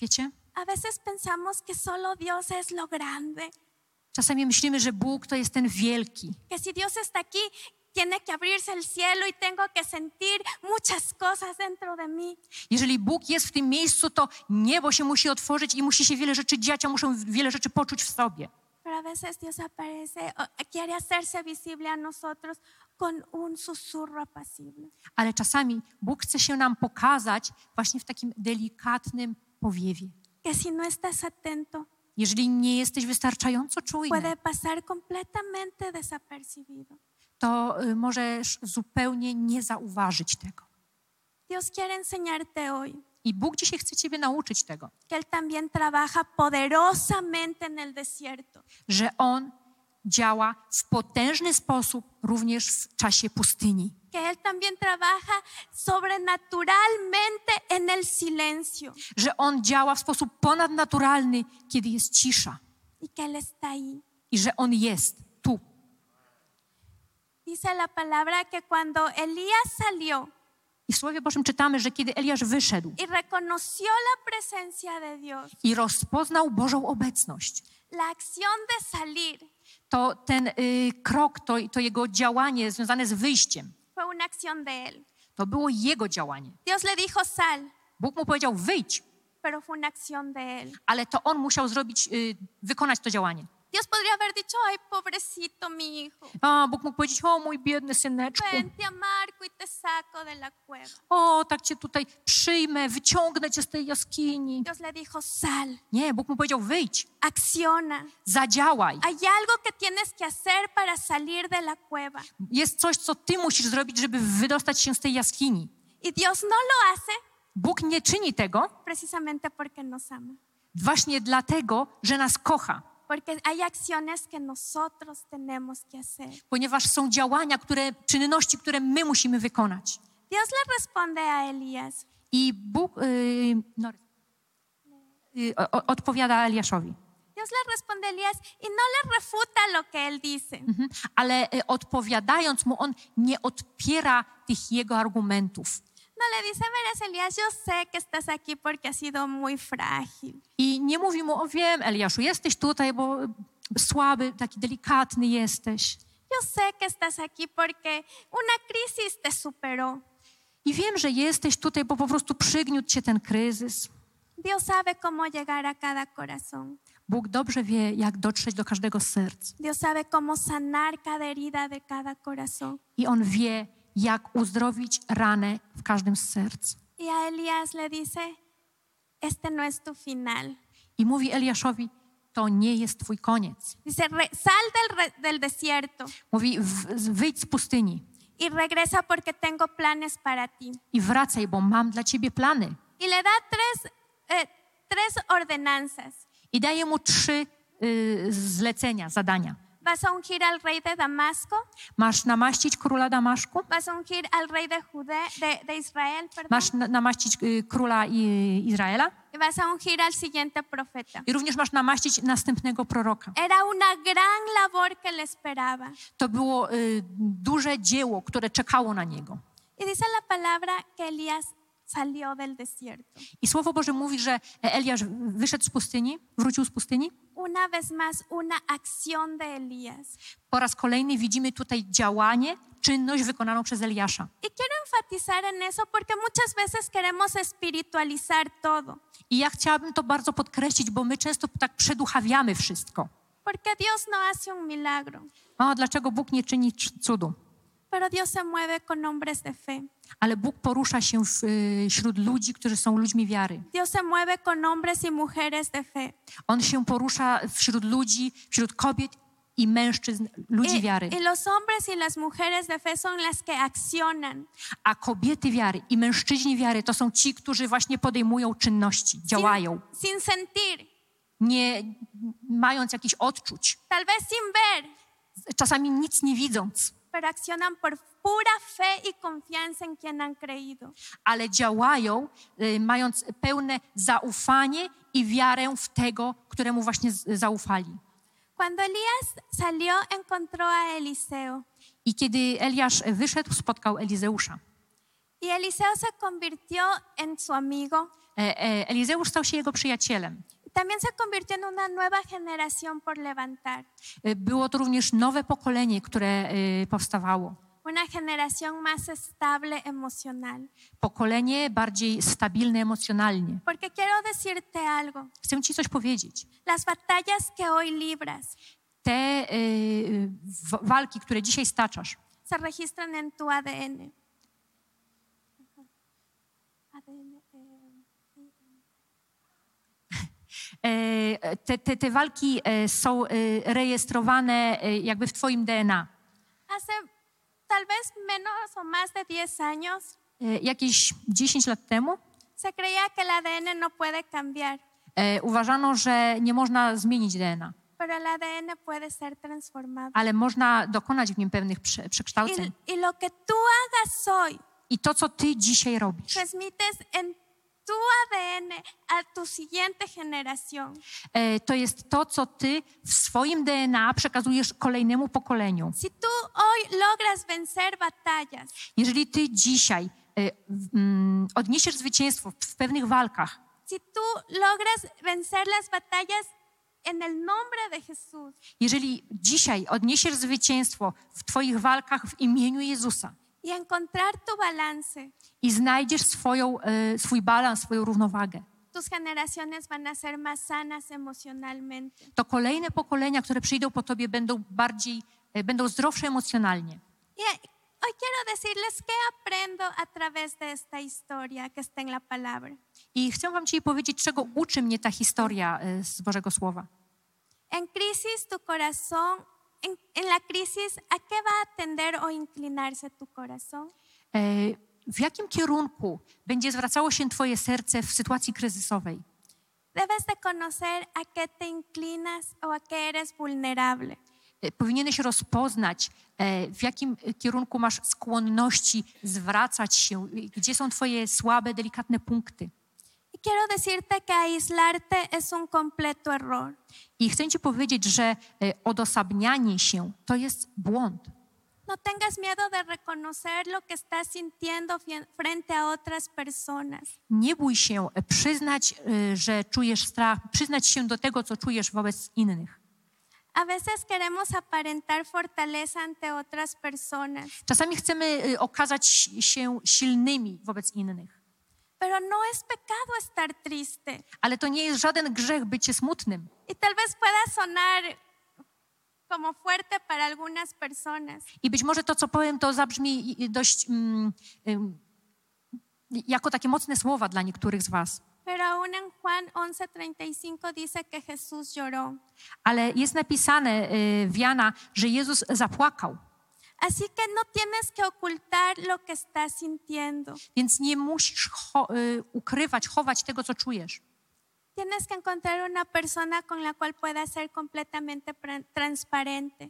[SPEAKER 3] Wiecie?
[SPEAKER 2] A veces pensamos que solo Dios es lo grande,
[SPEAKER 3] Czasami myślimy, że Bóg to jest ten wielki,
[SPEAKER 2] que si Dios está aquí, tiene que abrirse el cielo y tengo que sentir muchas cosas dentro de mí.
[SPEAKER 3] Jeżeli Bóg jest w tym miejscu, to niebo się musi otworzyć i musi się wiele rzeczy dziać, a muszą wiele rzeczy poczuć w sobie.
[SPEAKER 2] Pero a veces Dios aparece, quiere hacerse visible a nosotros con un susurro apacible.
[SPEAKER 3] Ale czasami Bóg chce się nam pokazać właśnie w takim delikatnym powiewie.
[SPEAKER 2] Que si no estás atento,
[SPEAKER 3] Jeżeli nie jesteś wystarczająco czujny,
[SPEAKER 2] puede pasar completamente desapercibido.
[SPEAKER 3] to y, możesz zupełnie nie zauważyć tego.
[SPEAKER 2] Dios quiere enseñarte hoy
[SPEAKER 3] I Bóg dzisiaj chce Ciebie nauczyć tego,
[SPEAKER 2] que Él también trabaja poderosamente en el desierto.
[SPEAKER 3] że On działa w potężny sposób również w czasie pustyni.
[SPEAKER 2] Que Él también trabaja sobrenaturalmente en el silencio.
[SPEAKER 3] Że On działa w sposób ponadnaturalny, kiedy jest cisza.
[SPEAKER 2] Y que Él está ahí.
[SPEAKER 3] I że On jest tu.
[SPEAKER 2] Dice la palabra que cuando Elías salió
[SPEAKER 3] I w Słowie Bożym czytamy, że kiedy Eliasz wyszedł
[SPEAKER 2] y reconoció la presencia de Dios,
[SPEAKER 3] i rozpoznał Bożą obecność,
[SPEAKER 2] la acción de salir
[SPEAKER 3] to ten y, krok, to, to jego działanie związane z wyjściem,
[SPEAKER 2] fue una acción de Él.
[SPEAKER 3] to było jego działanie.
[SPEAKER 2] Dios le dijo sal,
[SPEAKER 3] Bóg mu powiedział wyjdź,
[SPEAKER 2] pero fue una acción de Él.
[SPEAKER 3] ale to on musiał zrobić, y, wykonać to działanie.
[SPEAKER 2] Dios podría haber dicho, ay, pobrecito mi hijo,
[SPEAKER 3] A Bóg mógł powiedzieć, o mój biedny syneczku,
[SPEAKER 2] ven, te amargo y te saco de la cueva.
[SPEAKER 3] o tak cię tutaj przyjmę, wyciągnę cię z tej jaskini.
[SPEAKER 2] Dios le dijo, sal,
[SPEAKER 3] Nie, Bóg mu powiedział wyjdź,
[SPEAKER 2] acciona.
[SPEAKER 3] zadziałaj.
[SPEAKER 2] Hay algo que tienes que hacer para salir de la cueva.
[SPEAKER 3] Jest coś, co ty musisz zrobić, żeby wydostać się z tej jaskini.
[SPEAKER 2] Y Dios no lo hace
[SPEAKER 3] Bóg nie czyni tego
[SPEAKER 2] precisamente porque nos ama.
[SPEAKER 3] właśnie dlatego, że nas kocha.
[SPEAKER 2] Porque hay acciones que nosotros tenemos que hacer.
[SPEAKER 3] ponieważ są działania, które, czynności, które my musimy wykonać.
[SPEAKER 2] Dios le responde a Elías,
[SPEAKER 3] I Bóg yy, no, yy, o, odpowiada Eliaszowi.
[SPEAKER 2] Dios le responde a Elías y no le refuta lo que él dice.
[SPEAKER 3] Mhm. Ale y, odpowiadając mu, on nie odpiera tych jego argumentów.
[SPEAKER 2] No le dice, verás Elías, yo sé que estás aquí porque has sido muy frágil.
[SPEAKER 3] I nie mówi mu, o wiem, Eliaszu, jesteś tutaj, bo słaby, taki delikatny jesteś.
[SPEAKER 2] Yo sé que estás aquí porque una crisis te superó.
[SPEAKER 3] I wiem, że jesteś tutaj, bo po prostu przygniótł cię ten kryzys.
[SPEAKER 2] Dios sabe cómo llegar a cada corazón.
[SPEAKER 3] Bóg dobrze wie, jak dotrzeć do każdego z serc.
[SPEAKER 2] Dios sabe cómo sanar cada herida de cada corazón.
[SPEAKER 3] I On wie, jak uzdrowić ranę w każdym z serc.
[SPEAKER 2] Y a Elías le dice, este no es tu final.
[SPEAKER 3] I mówi Eliaszowi, to nie jest twój koniec.
[SPEAKER 2] Dice, "Re- sal del, del desierto
[SPEAKER 3] Mówi, wyjdź z pustyni
[SPEAKER 2] y regresa porque tengo planes para ti.
[SPEAKER 3] i wracaj, bo mam dla ciebie plany.
[SPEAKER 2] Y le da tres, eh, tres ordenanzas.
[SPEAKER 3] I daje mu trzy y, zlecenia, zadania.
[SPEAKER 2] Vas a ungir al rey de Damasco,
[SPEAKER 3] Masz namaścić króla Damaszku,
[SPEAKER 2] vas a ungir al rey de, Judea, de, de Israel, perdón,
[SPEAKER 3] masz na, namaścić y, króla i, Izraela
[SPEAKER 2] y vas a ungir al siguiente profeta.
[SPEAKER 3] i również masz namaścić następnego proroka.
[SPEAKER 2] Era una gran labor que le esperaba.
[SPEAKER 3] To było y, duże dzieło, które czekało na niego.
[SPEAKER 2] Y dice la palabra que Elías salió del desierto.
[SPEAKER 3] I Słowo Boże mówi, że Eliasz wyszedł z pustyni, wrócił z pustyni.
[SPEAKER 2] Una vez más, una acción de Elías.
[SPEAKER 3] Po raz kolejny widzimy tutaj działanie, czynność wykonaną przez Eliasza.
[SPEAKER 2] Y quiero enfatizar en eso porque muchas veces queremos espiritualizar todo.
[SPEAKER 3] I ja chciałabym to bardzo podkreślić, bo my często tak przeduchawiamy wszystko.
[SPEAKER 2] ¿Por qué Dios no hace un milagro?
[SPEAKER 3] O, dlaczego Bóg nie czyni cz- cudu?
[SPEAKER 2] Pero Dios se mueve con hombres de fe.
[SPEAKER 3] Ale Bóg porusza się y, wśród ludzi, którzy są ludźmi wiary.
[SPEAKER 2] Dios se mueve con hombres y mujeres de fe.
[SPEAKER 3] On się porusza wśród ludzi, wśród kobiet i mężczyzn, ludzi
[SPEAKER 2] Y,
[SPEAKER 3] wiary.
[SPEAKER 2] y los hombres y las mujeres de fe son las que accionan
[SPEAKER 3] A kobiety wiary i mężczyźni wiary to są ci, którzy właśnie podejmują czynności, działają,
[SPEAKER 2] sin, sin sentir,
[SPEAKER 3] nie mając jakichś odczuć,
[SPEAKER 2] tal vez sin ver,
[SPEAKER 3] czasami nic nie widząc,
[SPEAKER 2] pero accionan por pura fe y confianza en quien han creído.
[SPEAKER 3] ale działają, y, mając pełne zaufanie i wiarę w tego, któremu właśnie z- zaufali.
[SPEAKER 2] Cuando Elías salió, encontró a Eliseo.
[SPEAKER 3] I kiedy Eliasz wyszedł, spotkał Elizeusza.
[SPEAKER 2] Y Eliseo se convirtió en su amigo.
[SPEAKER 3] E, e, Elizeusz stał się jego przyjacielem.
[SPEAKER 2] Y También se convirtió en una nueva generación por levantar.
[SPEAKER 3] E, Było to również nowe pokolenie, które e, powstawało.
[SPEAKER 2] Una generación más estable emocional.
[SPEAKER 3] Pokolenie bardziej stabilne emocjonalnie.
[SPEAKER 2] Porque quiero decirte algo.
[SPEAKER 3] Chcę ci coś powiedzieć.
[SPEAKER 2] Las batallas que hoy libras
[SPEAKER 3] Te w- walki, które dzisiaj staczasz,
[SPEAKER 2] se registran en tu ADN. ADN, eh,
[SPEAKER 3] e, te, te, te walki e, są e, rejestrowane e, jakby w twoim DNA.
[SPEAKER 2] Hace tal vez menos o más de 10 años
[SPEAKER 3] E, Jakieś 10 lat temu
[SPEAKER 2] se creía que el ADN no puede cambiar,
[SPEAKER 3] e, uważano, że nie można zmienić DNA,
[SPEAKER 2] pero el ADN puede ser transformado.
[SPEAKER 3] ale można dokonać w nim pewnych prze, przekształceń.
[SPEAKER 2] Y, y lo que tú hagas hoy,
[SPEAKER 3] I to, co ty dzisiaj robisz,
[SPEAKER 2] transmites en tu ADN a tu siguiente generación.
[SPEAKER 3] e, to jest to, co ty w swoim DNA przekazujesz kolejnemu pokoleniu.
[SPEAKER 2] Si tú hoy logras vencer batallas,
[SPEAKER 3] Jeżeli ty dzisiaj e, mm, odniesiesz zwycięstwo w- w pewnych walkach,
[SPEAKER 2] si tú logras vencer las batallas en el nombre de Jesús,
[SPEAKER 3] jeżeli dzisiaj odniesiesz zwycięstwo w twoich walkach w imieniu Jezusa
[SPEAKER 2] y encontrar tu balance,
[SPEAKER 3] i znajdziesz swoją, e, swój balans, swoją równowagę,
[SPEAKER 2] tus generaciones van a ser más sanas emocionalmente.
[SPEAKER 3] to kolejne pokolenia, które przyjdą po tobie, będą bardziej, e, będą zdrowsze emocjonalnie.
[SPEAKER 2] Y hoy quiero decirles qué aprendo a través de esta historia que está en la palabra.
[SPEAKER 3] I chcę wam dzisiaj powiedzieć, czego uczy mnie ta historia z Bożego Słowa.
[SPEAKER 2] En crisis tu corazón, en, en la crisis, ¿a qué va a tender o inclinarse tu corazón?
[SPEAKER 3] E, W jakim kierunku będzie zwracało się twoje serce w sytuacji kryzysowej?
[SPEAKER 2] Debes de conocer a qué te inclinas o a qué eres vulnerable.
[SPEAKER 3] E, Powinieneś rozpoznać, e, w jakim kierunku masz skłonności zwracać się, gdzie są twoje słabe, delikatne punkty.
[SPEAKER 2] Y quiero decirte que aislarte es un completo error.
[SPEAKER 3] I chcę ci powiedzieć, że e, odosobnianie się to jest błąd.
[SPEAKER 2] No tengas miedo de reconocer lo que estás sintiendo frente a otras personas.
[SPEAKER 3] Nie bój się e, przyznać, e, że czujesz strach, przyznać się do tego, co czujesz wobec innych.
[SPEAKER 2] A veces queremos aparentar fortaleza ante otras personas,
[SPEAKER 3] Czasami chcemy okazać się silnymi wobec innych,
[SPEAKER 2] pero no es pecado estar triste.
[SPEAKER 3] ale to nie jest żaden grzech bycie smutnym.
[SPEAKER 2] Y tal vez pueda sonar como fuerte para algunas personas,
[SPEAKER 3] I być może to, co powiem, to zabrzmi i- i dość mm, ym, jako takie mocne słowa dla niektórych z Was.
[SPEAKER 2] pero aún en Juan 11:35 dice que Jesús lloró.
[SPEAKER 3] Ale jest napisane y, w Jana, że Jezus zapłakał.
[SPEAKER 2] Así que no tienes que ocultar lo que estás sintiendo.
[SPEAKER 3] Więc nie musisz cho- y, ukrywać, chować tego, co czujesz.
[SPEAKER 2] Tienes que encontrar una persona con la cual puedas ser completamente transparente.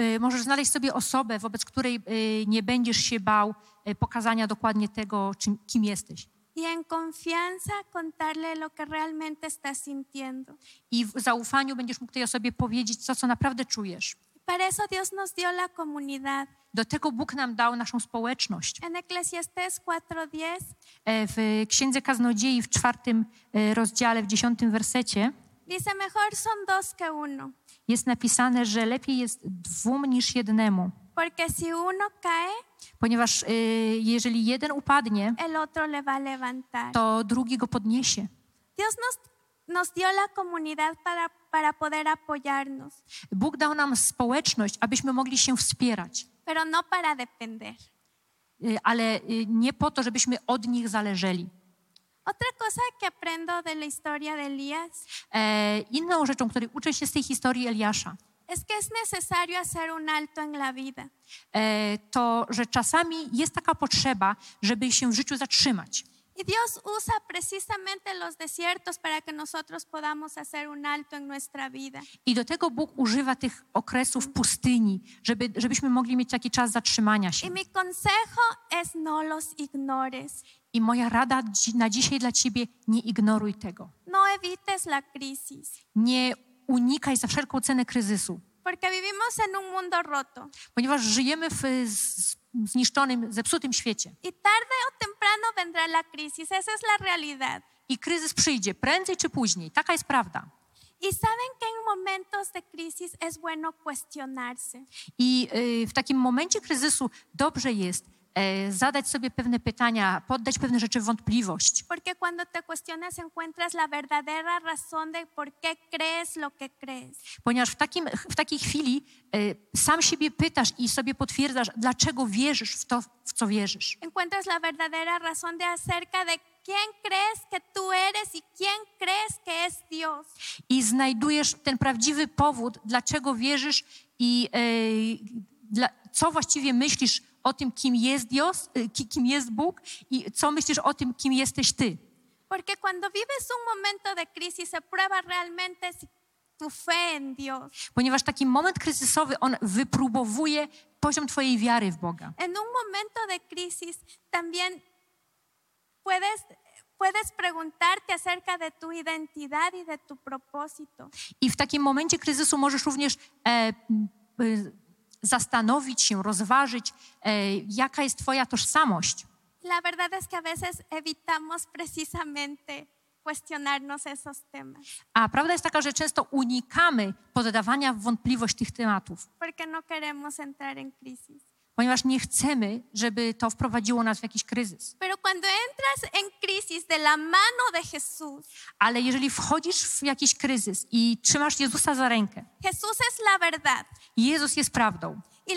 [SPEAKER 3] Y, Możesz znaleźć sobie osobę, wobec której y, nie będziesz się bał pokazania dokładnie tego, czym, kim jesteś.
[SPEAKER 2] y en confianza contarle lo que realmente estás sintiendo.
[SPEAKER 3] I w zaufaniu będziesz mógł tej osobie powiedzieć to, co naprawdę czujesz.
[SPEAKER 2] Para eso Dios nos dio la comunidad.
[SPEAKER 3] Do tego Bóg nam dał naszą społeczność.
[SPEAKER 2] En Eclesiastés 4:10
[SPEAKER 3] E, W Księdze Kaznodziei w czwartym e, rozdziale, w dziesiątym wersecie
[SPEAKER 2] dice, mejor son dos que uno,
[SPEAKER 3] jest napisane, że lepiej jest dwóm niż jednemu,
[SPEAKER 2] porque si uno cae,
[SPEAKER 3] ponieważ e, jeżeli jeden upadnie,
[SPEAKER 2] el otro le va levantar.
[SPEAKER 3] to drugi go podniesie.
[SPEAKER 2] Dios nos, nos dio la comunidad para, para poder apoyarnos,
[SPEAKER 3] Bóg dał nam społeczność, abyśmy mogli się wspierać,
[SPEAKER 2] pero no para depender.
[SPEAKER 3] y, ale y, nie po to, żebyśmy od nich zależeli.
[SPEAKER 2] Otra cosa que aprendo de la historia de Elías
[SPEAKER 3] E, inną rzeczą, której uczę się z tej historii Eliasza,
[SPEAKER 2] es que es necesario hacer un alto en la vida.
[SPEAKER 3] e, to, że czasami jest taka potrzeba, żeby się w życiu zatrzymać.
[SPEAKER 2] Y Dios usa precisamente los desiertos para que nosotros podamos hacer un alto en nuestra vida.
[SPEAKER 3] I do tego Bóg używa tych okresów pustyni, żeby, żebyśmy mogli mieć taki czas zatrzymania się.
[SPEAKER 2] Y mi consejo es no los ignores.
[SPEAKER 3] I moja rada na dzisiaj dla ciebie, nie ignoruj tego.
[SPEAKER 2] No evites la crisis,
[SPEAKER 3] Nie unikaj za wszelką cenę kryzysu,
[SPEAKER 2] porque vivimos en un mundo roto.
[SPEAKER 3] ponieważ żyjemy w zniszczonym, zepsutym świecie.
[SPEAKER 2] Y tarde o temprano vendrá la crisis, esa es la realidad.
[SPEAKER 3] I kryzys przyjdzie prędzej czy później. Taka jest prawda.
[SPEAKER 2] Y saben que en momentos de crisis es bueno cuestionarse.
[SPEAKER 3] I y, w takim momencie kryzysu dobrze jest zadać sobie pewne pytania, poddać pewne rzeczy w wątpliwość.
[SPEAKER 2] Porque cuando te cuestionas encuentras la verdadera razón de por qué crees lo que crees.
[SPEAKER 3] Ponieważ w, takim, w takiej chwili e, sam siebie pytasz i sobie potwierdzasz, dlaczego wierzysz w to, w co wierzysz.
[SPEAKER 2] Encuentras la verdadera razón de acerca de quién crees que tú eres y quién crees que es Dios.
[SPEAKER 3] I znajdujesz ten prawdziwy powód, dlaczego wierzysz i e, dla, co właściwie myślisz o tym, kim jest Dios, e, ki- kim jest Bóg i co myślisz o tym, kim jesteś Ty.
[SPEAKER 2] Porque cuando vives un momento de crisis se prueba realmente si tu fe en Dios.
[SPEAKER 3] Ponieważ taki moment kryzysowy, on wypróbowuje poziom Twojej wiary w Boga.
[SPEAKER 2] En un momento de crisis también puedes, puedes preguntarte acerca de tu identidad y de tu propósito.
[SPEAKER 3] I w takim momencie kryzysu możesz również e, y, zastanowić się, rozważyć, e, jaka jest Twoja tożsamość.
[SPEAKER 2] La verdad es que a veces evitamos precisamente cuestionarnos esos temas,
[SPEAKER 3] A prawda jest taka, że często unikamy poddawania w wątpliwość tych tematów,
[SPEAKER 2] porque no queremos entrar en crisis.
[SPEAKER 3] Ponieważ nie chcemy, żeby to wprowadziło nas w jakiś kryzys. Ale jeżeli wchodzisz w jakiś kryzys i trzymasz Jezusa za rękę. Jezus jest prawdą
[SPEAKER 2] Y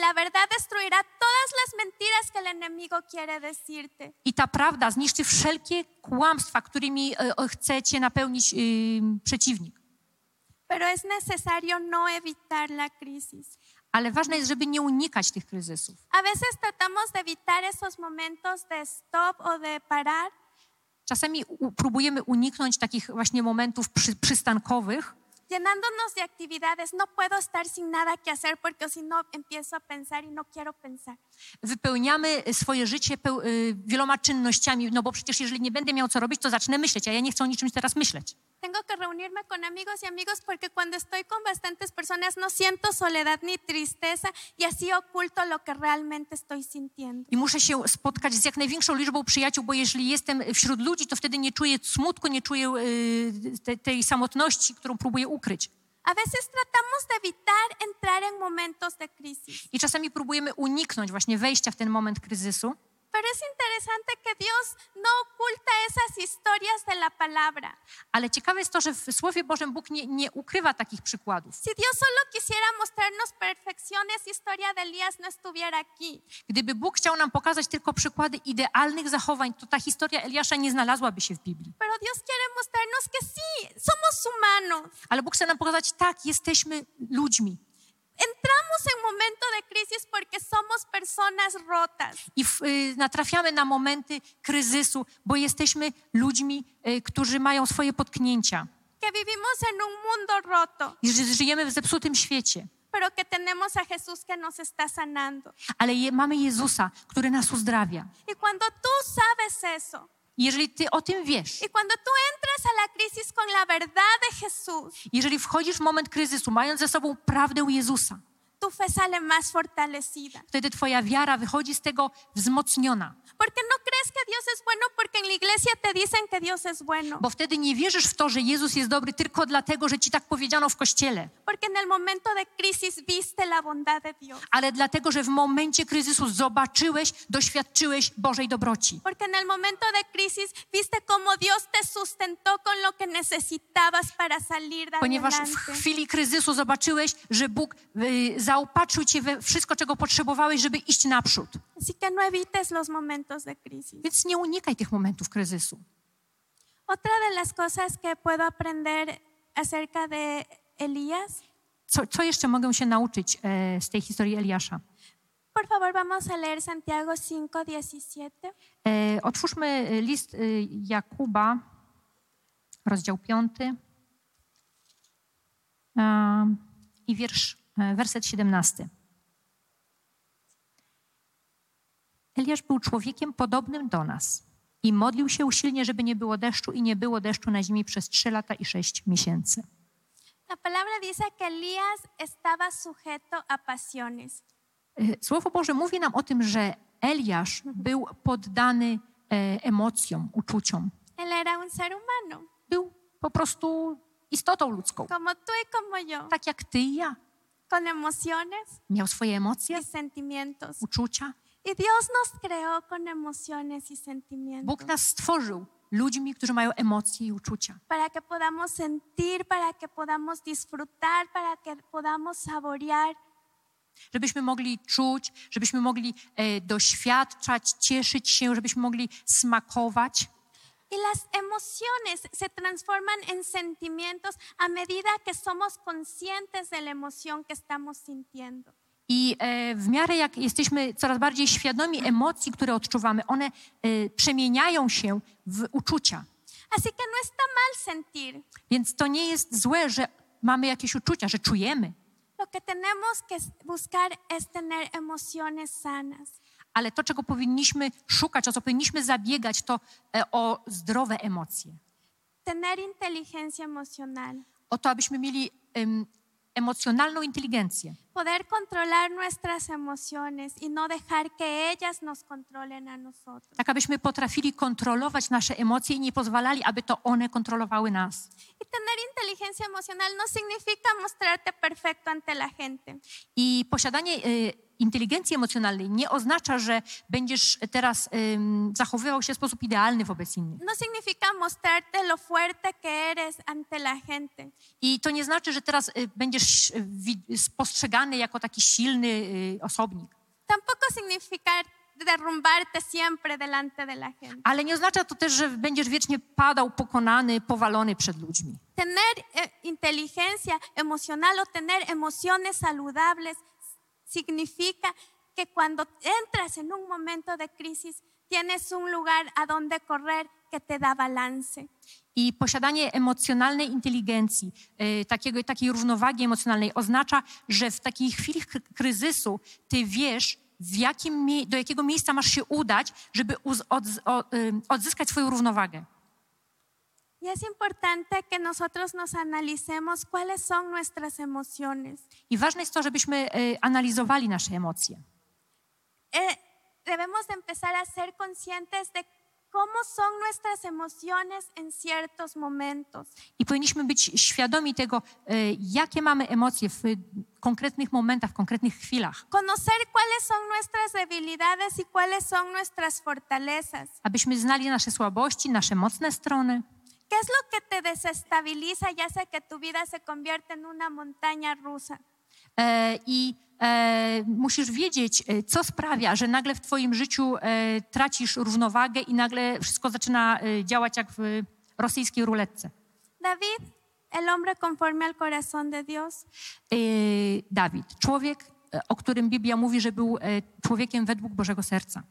[SPEAKER 3] i ta prawda zniszczy wszelkie kłamstwa, którymi e, e, chce cię napełnić przeciwnik.
[SPEAKER 2] Pero es necesario no evitar la crisis.
[SPEAKER 3] Ale ważne jest, żeby nie unikać tych kryzysów.
[SPEAKER 2] A veces tratamos de evitar esos momentos de stop o de parar
[SPEAKER 3] Czasami u, próbujemy uniknąć takich właśnie momentów przy, przystankowych,
[SPEAKER 2] llenándonos de actividades. No puedo estar sin nada que hacer porque si no empiezo a pensar y no quiero pensar.
[SPEAKER 3] wypełniamy swoje życie y, wieloma czynnościami, no bo przecież jeżeli nie będę miał co robić, to zacznę myśleć, a ja nie chcę o niczym teraz myśleć.
[SPEAKER 2] Tengo que reunirme con amigos y amigos porque cuando estoy con bastantes personas no siento soledad ni tristeza y así oculto lo que realmente estoy sintiendo.
[SPEAKER 3] I muszę się spotkać z jak największą liczbą przyjaciół, bo jeżeli jestem wśród ludzi, to wtedy nie czuję smutku, nie czuję y, te, tej samotności, którą próbuję ukryć.
[SPEAKER 2] A veces tratamos de evitar entrar en momentos de crisis.
[SPEAKER 3] I czasami próbujemy uniknąć właśnie wejścia w ten moment kryzysu,
[SPEAKER 2] Pero es interesante que Dios no oculta esas historias de la palabra.
[SPEAKER 3] ale ciekawe jest to, że w Słowie Bożym Bóg nie, nie ukrywa takich przykładów.
[SPEAKER 2] Si Dios solo quisiera mostrarnos perfecciones, historia de Elías no estuviera aquí.
[SPEAKER 3] Gdyby Bóg chciał nam pokazać tylko przykłady idealnych zachowań, to ta historia Eliasza nie znalazłaby się w Biblii.
[SPEAKER 2] Pero Dios quiere mostrarnos que sí, somos humanos.
[SPEAKER 3] Ale Bóg chce nam pokazać, tak, jesteśmy ludźmi.
[SPEAKER 2] Entramos en momento de crisis porque somos personas rotas.
[SPEAKER 3] I w, y, natrafiamy na momenty kryzysu, bo jesteśmy ludźmi, y, którzy mają swoje potknięcia.
[SPEAKER 2] Que vivimos en un mundo roto,
[SPEAKER 3] I żyjemy w zepsutym świecie.
[SPEAKER 2] pero que tenemos a Jesús que nos está sanando.
[SPEAKER 3] Ale je, mamy Jezusa, który nas uzdrawia.
[SPEAKER 2] Y cuando tú sabes eso,
[SPEAKER 3] I jeżeli ty o tym wiesz,
[SPEAKER 2] y cuando tú entras a la crisis con la verdad de Jesús,
[SPEAKER 3] jeżeli wchodzisz w moment kryzysu, mając ze sobą prawdę Jezusa,
[SPEAKER 2] tu fe sale más fortalecida.
[SPEAKER 3] wtedy twoja wiara wychodzi z tego wzmocniona.
[SPEAKER 2] Porque no crees que Dios es bueno porque en la iglesia te dicen que Dios es bueno.
[SPEAKER 3] Bo wtedy nie wierzysz w to, że Jezus jest dobry tylko dlatego, że ci tak powiedziano w kościele,
[SPEAKER 2] Porque en el momento de crisis viste la bondad de Dios.
[SPEAKER 3] ale dlatego, że w momencie kryzysu zobaczyłeś, doświadczyłeś Bożej dobroci.
[SPEAKER 2] Porque en el momento de crisis viste cómo Dios te sustentó con lo que necesitabas para salir de
[SPEAKER 3] Ponieważ w chwili kryzysu zobaczyłeś, że Bóg y, zaopatrzył cię we wszystko, czego potrzebowałeś, żeby iść naprzód.
[SPEAKER 2] Así que no evites los momentos de crisis.
[SPEAKER 3] Więc nie unikaj tych momentów kryzysu.
[SPEAKER 2] Otra de las cosas que puedo aprender acerca de Elías,
[SPEAKER 3] Co, co jeszcze mogę się nauczyć e, z tej historii Eliasza?
[SPEAKER 2] por favor vamos a leer Santiago 5:17.
[SPEAKER 3] E, otwórzmy list e, Jakuba, rozdział 5 e, i wiersz, werset 17. Eliasz był człowiekiem podobnym do nas i modlił się usilnie, żeby nie było deszczu i nie było deszczu na ziemi przez trzy lata i sześć miesięcy.
[SPEAKER 2] La palabra dice que Elías estaba sujeto a pasiones.
[SPEAKER 3] E, Słowo Boże mówi nam o tym, że Eliasz był poddany e, emocjom, uczuciom.
[SPEAKER 2] Él era un ser humano,
[SPEAKER 3] Był po prostu istotą ludzką,
[SPEAKER 2] como tú y como yo,
[SPEAKER 3] tak jak ty i ja.
[SPEAKER 2] Con emociones
[SPEAKER 3] Miał swoje emocje,
[SPEAKER 2] y sentimientos.
[SPEAKER 3] uczucia.
[SPEAKER 2] Y Dios nos creó con emociones y sentimientos
[SPEAKER 3] Bóg nas stworzył ludźmi, którzy mają emocje i uczucia,
[SPEAKER 2] para que podamos sentir, para que podamos disfrutar, para que podamos saborear.
[SPEAKER 3] żebyśmy mogli czuć, żebyśmy mogli e, doświadczać, cieszyć się, żebyśmy mogli smakować.
[SPEAKER 2] Y las emociones se transforman en sentimientos a medida que somos conscientes de la emoción que estamos sintiendo.
[SPEAKER 3] I e, w miarę jak jesteśmy coraz bardziej świadomi emocji, które odczuwamy, one e, przemieniają się w uczucia.
[SPEAKER 2] Así que no está mal sentir.
[SPEAKER 3] Więc to nie jest złe, że mamy jakieś uczucia, że czujemy,
[SPEAKER 2] Lo que tenemos que buscar es tener emociones sanas.
[SPEAKER 3] Ale to, czego powinniśmy szukać, o co powinniśmy zabiegać, to e, o zdrowe emocje.
[SPEAKER 2] Tener inteligencia emocional.
[SPEAKER 3] O to, abyśmy mieli em, emocjonalną inteligencję.
[SPEAKER 2] Poder controlar nuestras emociones y no dejar que ellas nos controlen a nosotros.
[SPEAKER 3] Tak, abyśmy potrafili kontrolować nasze emocje i nie pozwalali, aby to one kontrolowały nas.
[SPEAKER 2] Y tener inteligencia emocional no significa mostrarte perfecto ante la gente.
[SPEAKER 3] I posiadanie e, inteligencji emocjonalnej nie oznacza, że będziesz teraz em, zachowywał się w sposób idealny wobec innych.
[SPEAKER 2] No significa mostrarte lo fuerte que eres ante la gente.
[SPEAKER 3] I to nie znaczy, że teraz e, będziesz e, wi- spostrzegany jako taki silny e, osobnik.
[SPEAKER 2] Tampoco significa derrumbarte siempre delante de la gente.
[SPEAKER 3] Ale nie oznacza to też, że będziesz wiecznie padał, pokonany, powalony przed ludźmi.
[SPEAKER 2] Tener eh, inteligencia emocional o tener emociones saludables significa que cuando entras en un momento de crisis tienes un lugar a donde correr que te da balance.
[SPEAKER 3] I posiadanie emocjonalnej inteligencji, e, takiego, takiej równowagi emocjonalnej oznacza, że w takiej chwili kry- kryzysu ty wiesz, jakim, do jakiego miejsca masz się udać, żeby ym, odzyskać swoją równowagę.
[SPEAKER 2] Y es importante que nosotros nos analicemos cuáles son nuestras emociones.
[SPEAKER 3] I ważne jest to, żebyśmy e, analizowali nasze emocje.
[SPEAKER 2] Eh, debemos de empezar a ser conscientes de cómo son nuestras emociones en ciertos momentos.
[SPEAKER 3] I powinniśmy być świadomi tego, e, jakie mamy emocje w konkretnych momentach, w konkretnych chwilach,
[SPEAKER 2] Conocer cuáles son nuestras debilidades y cuáles son nuestras fortalezas.
[SPEAKER 3] abyśmy znali nasze słabości, nasze mocne strony.
[SPEAKER 2] ¿Qué es lo que te desestabiliza y hace que tu vida se convierta en una montaña rusa?
[SPEAKER 3] E, I e, musisz wiedzieć, e, co sprawia, że nagle w Twoim życiu e, tracisz równowagę i nagle wszystko zaczyna e, działać jak w rosyjskiej ruletce.
[SPEAKER 2] David, el hombre conforme al corazón de Dios,
[SPEAKER 3] E, Dawid, człowiek, o którym Biblia mówi, że był człowiekiem według Bożego Serca.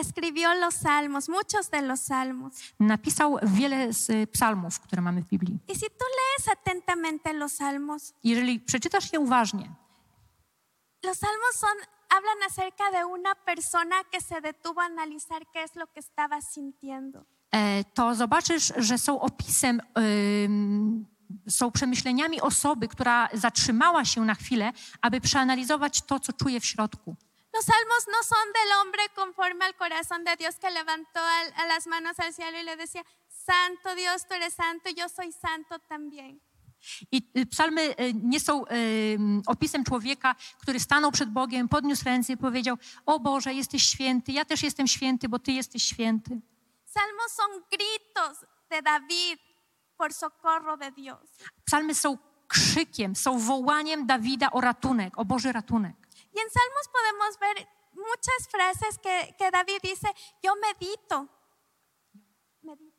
[SPEAKER 2] Escribió los salmos, muchos de los salmos.
[SPEAKER 3] Napisał wiele z psalmów, które mamy w Biblii.
[SPEAKER 2] Y si tú lees atentamente los salmos,
[SPEAKER 3] Jeżeli przeczytasz je uważnie,
[SPEAKER 2] los salmos son, hablan acerca de una persona que se detuvo a analizar qué es lo que estaba sintiendo.
[SPEAKER 3] e, to zobaczysz, że są opisem, ym, są przemyśleniami osoby, która zatrzymała się na chwilę, aby przeanalizować to, co czuje w środku.
[SPEAKER 2] Los salmos no son del hombre conforme al corazón de Dios que levantó al- a las manos al cielo y le decía, Santo Dios, tú eres santo, yo soy santo también.
[SPEAKER 3] I y, psalmy y, nie są y, opisem człowieka, który stanął przed Bogiem, podniósł ręce i powiedział: O Boże, jesteś święty, ja też jestem święty, bo Ty jesteś święty.
[SPEAKER 2] Salmos son gritos de David por socorro de Dios.
[SPEAKER 3] Psalmy są krzykiem, są wołaniem Dawida o ratunek, o Boży ratunek.
[SPEAKER 2] Y en Salmos podemos ver muchas frases que, que David dice, yo medito. Medito.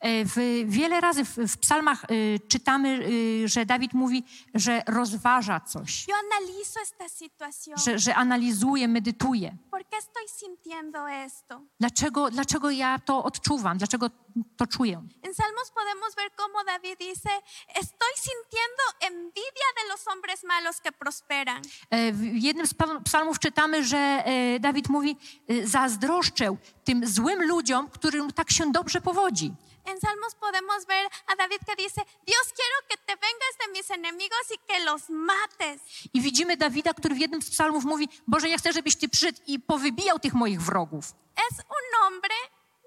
[SPEAKER 3] E, W, wiele razy w, w psalmach y, czytamy, y, że Dawid mówi, że rozważa coś, że, że analizuje, medytuje. Dlaczego, dlaczego ja to odczuwam? Dlaczego to czuję?
[SPEAKER 2] En Salmos podemos ver cómo David dice, estoy sintiendo envidia de los hombres malos que prosperan.
[SPEAKER 3] E, W jednym z psalmów czytamy, że e, Dawid mówi: e, Zazdroszczę tym złym ludziom, którym tak się dobrze powodzi.
[SPEAKER 2] En Salmos podemos ver a David que dice, Dios quiero que te vengas de mis enemigos y que los mates.
[SPEAKER 3] I widzimy Dawida, który w jednym z psalmów mówi: Boże, ja chcę, żebyś ty przyszedł i powybijał tych moich wrogów.
[SPEAKER 2] Es un hombre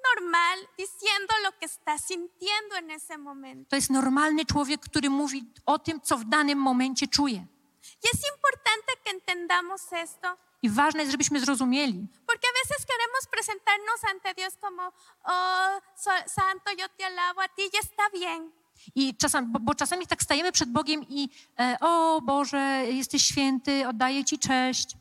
[SPEAKER 2] normal diciendo lo que está sintiendo en ese momento.
[SPEAKER 3] To jest normalny człowiek, który mówi o tym, co w danym momencie czuje.
[SPEAKER 2] Y es importante que entendamos esto,
[SPEAKER 3] I ważne jest, żebyśmy zrozumieli,
[SPEAKER 2] porque a veces queremos presentarnos ante Dios como, oh, so- santo, yo te alabo a ti y está bien.
[SPEAKER 3] I czasami, bo, bo czasami tak stajemy przed Bogiem i e, o Boże, jesteś święty, oddaję Ci cześć.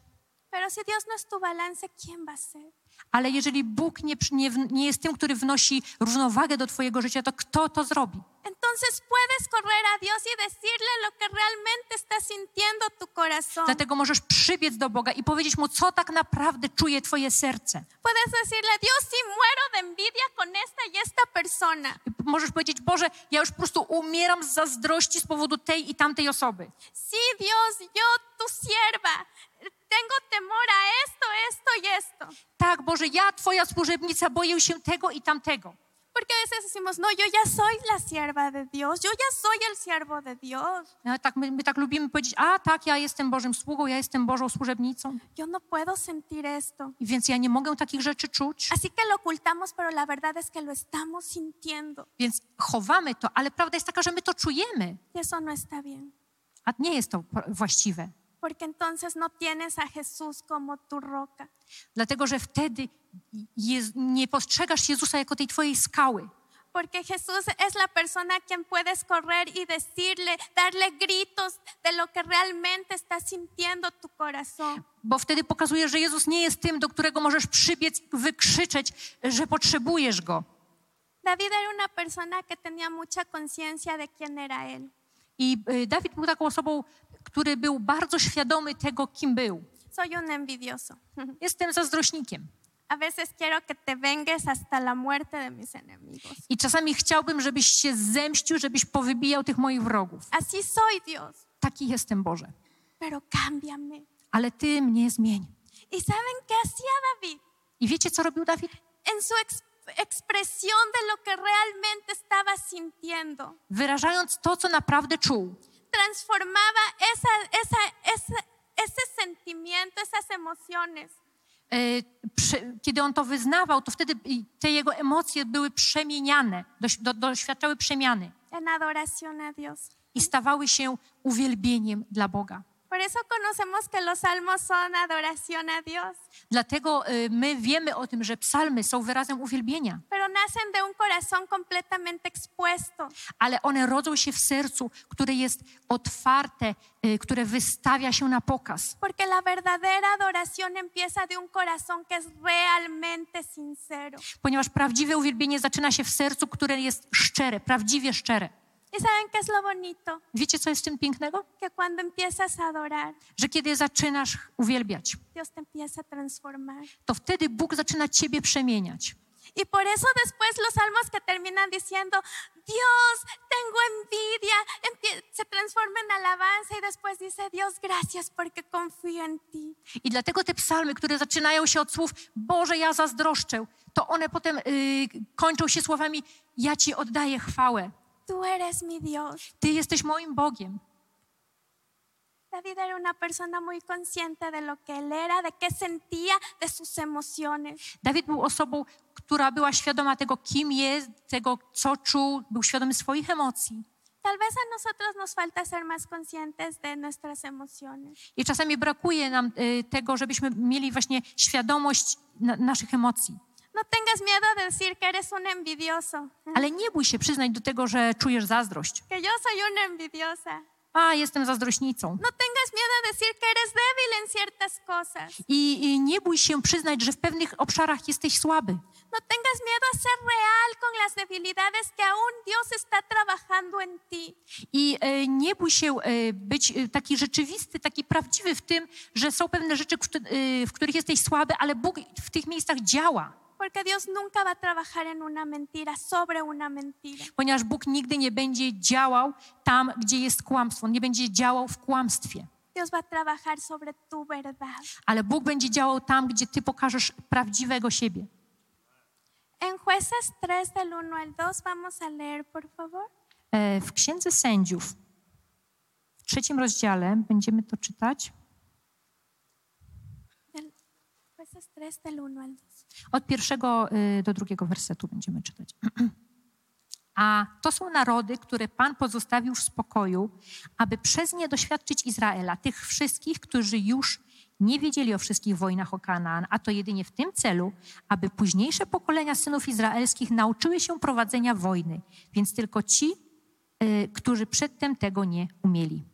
[SPEAKER 2] Pero si Dios no es tu balance, ¿quién va a ser?
[SPEAKER 3] Ale jeżeli Bóg nie, nie, nie jest tym, który wnosi równowagę do Twojego życia, to kto to zrobi?
[SPEAKER 2] Entonces puedes correr a Dios y decirle lo que realmente está sintiendo tu corazón.
[SPEAKER 3] Dlatego możesz przybiec do Boga i powiedzieć Mu, co tak naprawdę czuje Twoje serce.
[SPEAKER 2] Puedes decirle, Dios, si muero de envidia con esta y esta persona.
[SPEAKER 3] I możesz powiedzieć, Boże, ja już po prostu umieram z zazdrości z powodu tej i tamtej osoby.
[SPEAKER 2] Sí, Dios, yo, tu sierva, tengo temor a esto, esto y esto.
[SPEAKER 3] Tak, Boże, ja, Twoja służebnica, boję się tego i tamtego.
[SPEAKER 2] Porque a veces decimos, no, yo ya soy la sierva de Dios, yo ya soy el siervo de Dios.
[SPEAKER 3] No, tak, my, my tak lubimy powiedzieć, a tak, ja jestem Bożym sługą, ja jestem Bożą służebnicą,
[SPEAKER 2] Yo no puedo sentir esto.
[SPEAKER 3] i więc ja nie mogę takich rzeczy czuć,
[SPEAKER 2] Así que lo ocultamos, pero la verdad es que lo estamos sintiendo.
[SPEAKER 3] więc chowamy to, ale prawda jest taka, że my to czujemy,
[SPEAKER 2] Y eso no está bien.
[SPEAKER 3] a nie jest to po- właściwe.
[SPEAKER 2] Porque entonces no tienes a Jesús como tu roca.
[SPEAKER 3] Dlatego, że wtedy nie postrzegasz Jezusa jako tej twojej skały.
[SPEAKER 2] Porque Jesús es la persona a quien puedes correr y decirle, darle gritos de lo que realmente está sintiendo tu corazón.
[SPEAKER 3] Bo wtedy pokazujesz, że Jezus nie jest tym, do którego możesz przybiec i wykrzyczeć, że potrzebujesz Go.
[SPEAKER 2] David era una persona que tenía mucha conciencia de quién era él.
[SPEAKER 3] I y, Dawid był taką osobą, który był bardzo świadomy tego, kim był.
[SPEAKER 2] Soy un envidioso.
[SPEAKER 3] Jestem zazdrośnikiem.
[SPEAKER 2] A veces quiero que te vengues hasta la muerte de mis enemigos.
[SPEAKER 3] I czasami chciałbym, żebyś się zemścił, żebyś powybijał tych moich wrogów.
[SPEAKER 2] Así soy Dios,
[SPEAKER 3] Taki jestem Boże.
[SPEAKER 2] pero cámbiame.
[SPEAKER 3] Ale Ty mnie zmień.
[SPEAKER 2] ¿Y saben qué hacía David?
[SPEAKER 3] I wiecie, co robił Dawid?
[SPEAKER 2] En su ex- expresión de lo que realmente estaba sintiendo.
[SPEAKER 3] Wyrażając to, co naprawdę czuł,
[SPEAKER 2] transformaba esa, esa, esa- ese sentimiento, esas emociones,
[SPEAKER 3] e, kiedy on to wyznawał, to wtedy te jego emocje były przemieniane, doś, do, doświadczały przemiany
[SPEAKER 2] en adoración a Dios.
[SPEAKER 3] i stawały się uwielbieniem dla Boga.
[SPEAKER 2] Por eso conocemos que los salmos son adoración a Dios,
[SPEAKER 3] Dlatego e, my wiemy o tym, że psalmy są wyrazem uwielbienia,
[SPEAKER 2] pero nacen de un corazón completamente expuesto.
[SPEAKER 3] ale one rodzą się w sercu, które jest otwarte, e, które wystawia się na pokaz.
[SPEAKER 2] Porque la verdadera adoración empieza de un corazón que es realmente sincero.
[SPEAKER 3] Ponieważ prawdziwe uwielbienie zaczyna się w sercu, które jest szczere, prawdziwie szczere.
[SPEAKER 2] ¿Y saben qué es lo bonito?
[SPEAKER 3] Wiecie, co jest w tym pięknego?
[SPEAKER 2] Que cuando empiezas a adorar,
[SPEAKER 3] Że kiedy zaczynasz uwielbiać,
[SPEAKER 2] Dios te empieza a transformar.
[SPEAKER 3] to wtedy Bóg zaczyna ciebie przemieniać.
[SPEAKER 2] Y por eso después los salmos que terminan diciendo, Dios, tengo envidia, se transforma en alabanza y después dice, Dios, gracias porque confío en ti.
[SPEAKER 3] I dlatego te psalmy, które zaczynają się od słów Boże, ja zazdroszczę, to one potem y, kończą się słowami Ja Ci oddaję chwałę.
[SPEAKER 2] Tú eres mi Dios.
[SPEAKER 3] Ty jesteś moim Bogiem.
[SPEAKER 2] David era una persona muy consciente de lo que él era, de qué sentía, de sus emociones.
[SPEAKER 3] Dawid był osobą, która była świadoma tego, kim jest, tego, co czuł, był świadomy swoich emocji.
[SPEAKER 2] Tal vez a nosotros nos falta ser más conscientes de nuestras emociones.
[SPEAKER 3] I czasami brakuje nam y, tego, żebyśmy mieli właśnie świadomość na, naszych emocji.
[SPEAKER 2] No tengas miedo de decir que eres un envidioso,
[SPEAKER 3] Ale nie bój się przyznać do tego, że czujesz zazdrość.
[SPEAKER 2] que yo soy una envidiosa.
[SPEAKER 3] A, jestem zazdrośnicą.
[SPEAKER 2] No tengas miedo de decir que eres débil en ciertas cosas.
[SPEAKER 3] I, I nie bój się przyznać, że w pewnych obszarach jesteś słaby.
[SPEAKER 2] No tengas miedo a ser real con las debilidades que aún Dios está trabajando en ti.
[SPEAKER 3] I e, nie bój się e, być e, taki rzeczywisty, taki prawdziwy w tym, że są pewne rzeczy, któ- e, w których jesteś słaby, ale Bóg w tych miejscach działa.
[SPEAKER 2] Porque Dios nunca va a trabajar en una mentira, sobre una mentira.
[SPEAKER 3] Ponieważ Bóg nigdy nie będzie działał tam, gdzie jest kłamstwo. On nie będzie działał w kłamstwie.
[SPEAKER 2] Dios va a trabajar sobre tu verdad.
[SPEAKER 3] Ale Bóg będzie działał tam, gdzie ty pokażesz prawdziwego siebie.
[SPEAKER 2] En jueces 3 del 1 al 2 vamos a leer, por favor.
[SPEAKER 3] E, W Księdze Sędziów, w trzecim rozdziale, będziemy to czytać
[SPEAKER 2] Del- jueces 3 del 1 al 2.
[SPEAKER 3] od pierwszego y, do drugiego wersetu będziemy czytać. A to są narody, które Pan pozostawił w spokoju, aby przez nie doświadczyć Izraela, tych wszystkich, którzy już nie wiedzieli o wszystkich wojnach o Kanaan, a to jedynie w tym celu, aby późniejsze pokolenia synów izraelskich nauczyły się prowadzenia wojny, więc tylko ci, y, którzy przedtem tego nie umieli.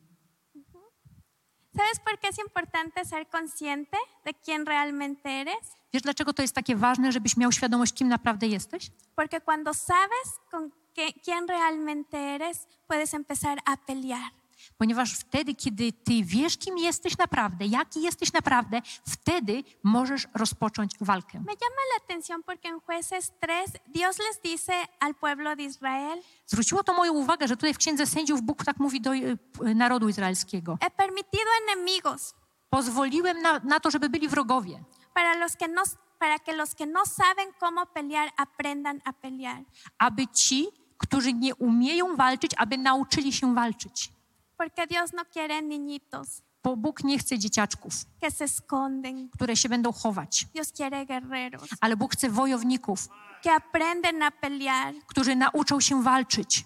[SPEAKER 2] ¿Sabes por qué es importante ser consciente de quién realmente eres?
[SPEAKER 3] Wiesz, dlaczego to jest takie ważne, żebyś miał świadomość, kim naprawdę jesteś?
[SPEAKER 2] Porque cuando sabes con qué- quién realmente eres, puedes empezar a pelear.
[SPEAKER 3] Ponieważ wtedy, kiedy ty wiesz, kim jesteś naprawdę, jaki jesteś naprawdę, wtedy możesz rozpocząć walkę.
[SPEAKER 2] Me llama la atención porque en jueces 3 Dios les dice al pueblo de Israel,
[SPEAKER 3] Zwróciło to moją uwagę, że tutaj w Księdze Sędziów Bóg tak mówi do p- narodu izraelskiego.
[SPEAKER 2] he permitido enemigos
[SPEAKER 3] Pozwoliłem na, na to, żeby byli wrogowie,
[SPEAKER 2] para, los que no, para que los que no saben cómo pelear aprendan a pelear.
[SPEAKER 3] aby ci, którzy nie umieją walczyć, aby nauczyli się walczyć.
[SPEAKER 2] Porque Dios no quiere niñitos
[SPEAKER 3] Bo Bóg nie chce dzieciaczków,
[SPEAKER 2] que se esconden.
[SPEAKER 3] które się będą chować,
[SPEAKER 2] Dios quiere guerreros
[SPEAKER 3] ale Bóg chce wojowników,
[SPEAKER 2] que aprenden a pelear.
[SPEAKER 3] którzy nauczą się walczyć.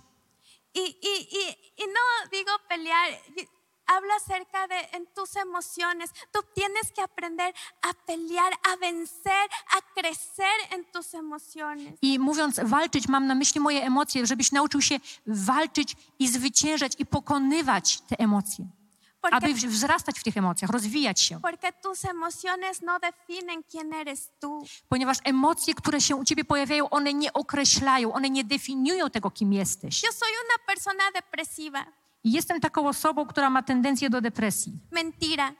[SPEAKER 2] Y, y, y, y no digo pelear, habla acerca de en tus emociones. Tú tienes que aprender a pelear, a vencer, a crecer en tus emociones.
[SPEAKER 3] I mówiąc walczyć, mam na myśli moje emocje, żebyś nauczył się walczyć i zwyciężać i pokonywać te emocje.
[SPEAKER 2] Porque,
[SPEAKER 3] Aby wzrastać w tych emocjach, rozwijać się.
[SPEAKER 2] porque tus emociones no definen quién eres tú.
[SPEAKER 3] Ponieważ emocje, które się u ciebie pojawiają, one nie określają, one nie definiują tego, kim jesteś.
[SPEAKER 2] Yo soy una persona depresiva.
[SPEAKER 3] I jestem taką osobą, która ma tendencję do depresji,
[SPEAKER 2] Mentira.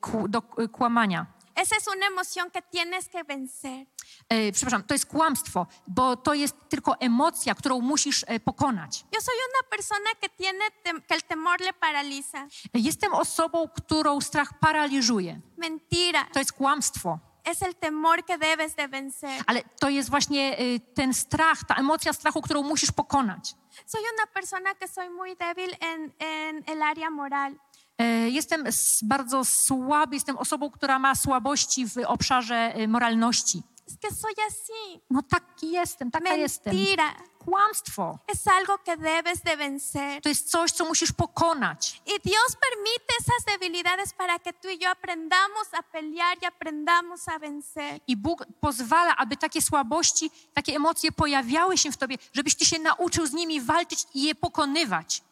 [SPEAKER 3] ku- do y, kłamania.
[SPEAKER 2] Esa es una emoción que tienes que vencer.
[SPEAKER 3] E, przepraszam, to jest kłamstwo, bo to jest tylko emocja, którą musisz e, pokonać.
[SPEAKER 2] Yo soy una persona que tiene tem- que el temor le paraliza.
[SPEAKER 3] E, Jestem osobą, którą strach paraliżuje.
[SPEAKER 2] Mentira.
[SPEAKER 3] To jest kłamstwo.
[SPEAKER 2] Es el temor que debes de vencer.
[SPEAKER 3] Ale to jest właśnie y, ten strach, ta emocja strachu, którą musisz pokonać.
[SPEAKER 2] Soy una persona que soy muy débil en, en el área moral.
[SPEAKER 3] E, Jestem bardzo słaby, jestem osobą, która ma słabości w obszarze y, moralności.
[SPEAKER 2] Es que soy así.
[SPEAKER 3] No taki jestem, taka jestem.
[SPEAKER 2] Mentira.
[SPEAKER 3] Kłamstwo.
[SPEAKER 2] Es algo que debes de vencer.
[SPEAKER 3] To jest coś, co musisz pokonać.
[SPEAKER 2] Y Dios permite esas debilidades para que tú y yo aprendamos a pelear y aprendamos a vencer.
[SPEAKER 3] I Bóg pozwala, aby takie słabości, takie emocje pojawiały się w tobie, żebyś ty się nauczył z nimi walczyć i je pokonywać.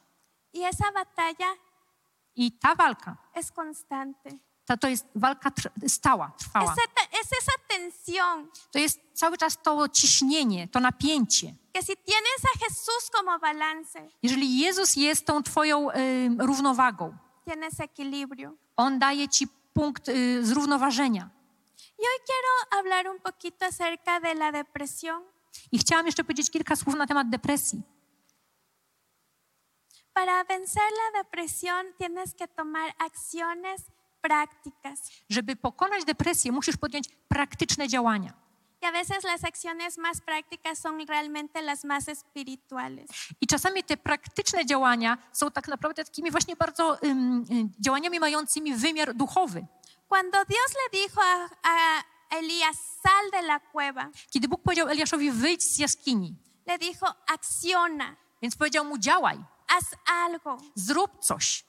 [SPEAKER 2] Y esa batalla
[SPEAKER 3] I ta walka,
[SPEAKER 2] es constante.
[SPEAKER 3] Ta, to jest walka tr- stała, trwała.
[SPEAKER 2] Es esa tensión
[SPEAKER 3] To jest cały czas to ciśnienie, to napięcie.
[SPEAKER 2] que si tienes a Jesús como balance,
[SPEAKER 3] Jeżeli Jezus jest tą twoją y, równowagą,
[SPEAKER 2] tienes equilibrio.
[SPEAKER 3] On daje ci punkt y, zrównoważenia.
[SPEAKER 2] Y hoy quiero hablar un poquito acerca de la depresión.
[SPEAKER 3] I chciałam jeszcze powiedzieć kilka słów na temat depresji.
[SPEAKER 2] Para vencer la depresión tienes que tomar acciones prácticas.
[SPEAKER 3] Żeby pokonać depresję, musisz podjąć praktyczne działania.
[SPEAKER 2] Y a veces las acciones más prácticas son realmente las más espirituales.
[SPEAKER 3] I czasami te praktyczne działania są tak naprawdę takimi właśnie bardzo y, działaniami mającymi wymiar duchowy.
[SPEAKER 2] Cuando Dios le dijo a, a Elías, sal de la cueva,
[SPEAKER 3] Kiedy Bóg powiedział Eliaszowi, wyjdź z jaskini,
[SPEAKER 2] le dijo, acciona,
[SPEAKER 3] więc powiedział mu, działaj,
[SPEAKER 2] haz algo.
[SPEAKER 3] zrób coś.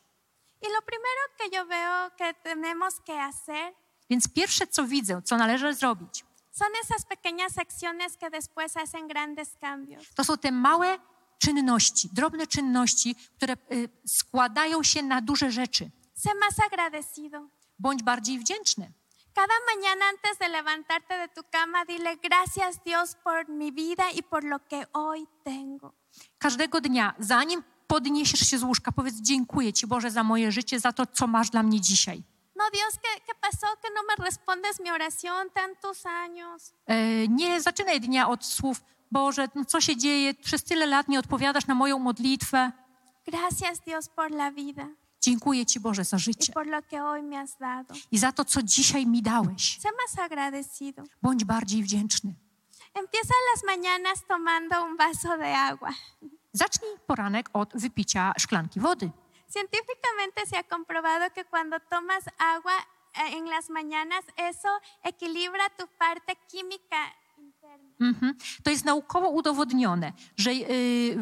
[SPEAKER 2] Y lo primero que yo veo que tenemos que hacer
[SPEAKER 3] Więc pierwsze, co widzę, co należy zrobić,
[SPEAKER 2] son esas pequeñas acciones que después hacen grandes cambios.
[SPEAKER 3] to są te małe czynności, drobne czynności, które y, składają się na duże rzeczy.
[SPEAKER 2] Sé más agradecido.
[SPEAKER 3] Bądź bardziej wdzięczny.
[SPEAKER 2] Cada mañana antes de levantarte de tu cama, dile gracias Dios por mi vida y por lo que hoy tengo.
[SPEAKER 3] Każdego dnia, zanim podniesiesz się z łóżka, powiedz dziękuję Ci Boże za moje życie, za to, co masz dla mnie dzisiaj.
[SPEAKER 2] No Dios, ¿qué, qué pasó? Que no me respondes mi oración tantos años.
[SPEAKER 3] E, Nie zaczynaj dnia od słów Boże, no co się dzieje? Przez tyle lat nie odpowiadasz na moją modlitwę.
[SPEAKER 2] Gracias Dios por la vida
[SPEAKER 3] Dziękuję Ci Boże za
[SPEAKER 2] y
[SPEAKER 3] życie i za to, co dzisiaj mi dałeś. Bądź bardziej wdzięczny.
[SPEAKER 2] Empieza las mañanas tomando un vaso de agua.
[SPEAKER 3] Zacznij poranek od wypicia szklanki wody.
[SPEAKER 2] Científicamente se ha comprobado que cuando tomas agua eh, en las mañanas, eso equilibra tu parte química.
[SPEAKER 3] Mhm. To jest naukowo udowodnione, że y, y,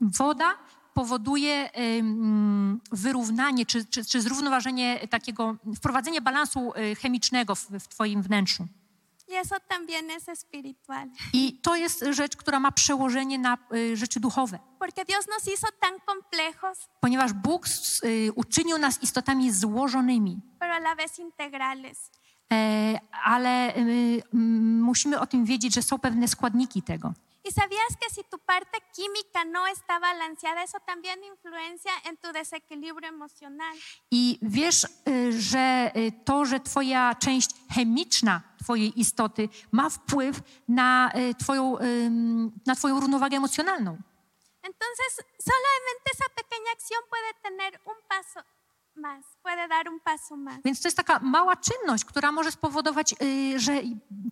[SPEAKER 3] woda powoduje mm, wyrównanie czy, czy, czy zrównoważenie takiego, wprowadzenie balansu y, chemicznego w, w Twoim wnętrzu.
[SPEAKER 2] Y eso también es espiritual.
[SPEAKER 3] I to jest rzecz, która ma przełożenie na y, rzeczy duchowe.
[SPEAKER 2] Porque Dios nos hizo tan complejos,
[SPEAKER 3] Ponieważ Bóg y, uczynił nas istotami złożonymi, e, ale y, mm, musimy o tym wiedzieć, że są pewne składniki tego.
[SPEAKER 2] ¿Y sabías que si tu parte química no está balanceada, eso también influencia en tu desequilibrio emocional?
[SPEAKER 3] I wiesz, y, że y, to, że twoja część chemiczna twojej istoty ma wpływ na twoją, na twoją równowagę emocjonalną.
[SPEAKER 2] Entonces, solamente esa pequeña acción puede tener un paso más, puede dar un paso más.
[SPEAKER 3] Więc to jest taka mała czynność, która może spowodować, y, że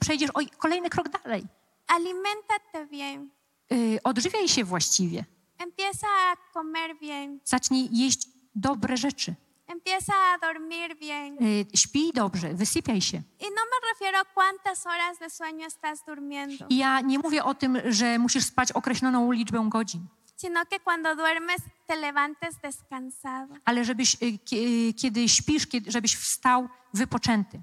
[SPEAKER 3] przejdziesz o kolejny krok dalej.
[SPEAKER 2] Aliméntate bien,
[SPEAKER 3] Y, Odżywiaj się właściwie.
[SPEAKER 2] empieza a comer bien,
[SPEAKER 3] Zacznij jeść dobre rzeczy.
[SPEAKER 2] empieza a dormir bien.
[SPEAKER 3] Y, Śpij dobrze, wysypiaj się.
[SPEAKER 2] Y no me refiero a cuántas horas de sueño estás durmiendo,
[SPEAKER 3] I ja nie mówię o tym, że musisz spać określoną liczbę godzin,
[SPEAKER 2] sino que cuando duermes te levantes descansado.
[SPEAKER 3] ale żebyś, y, kie- kiedy śpisz, żebyś wstał wypoczęty.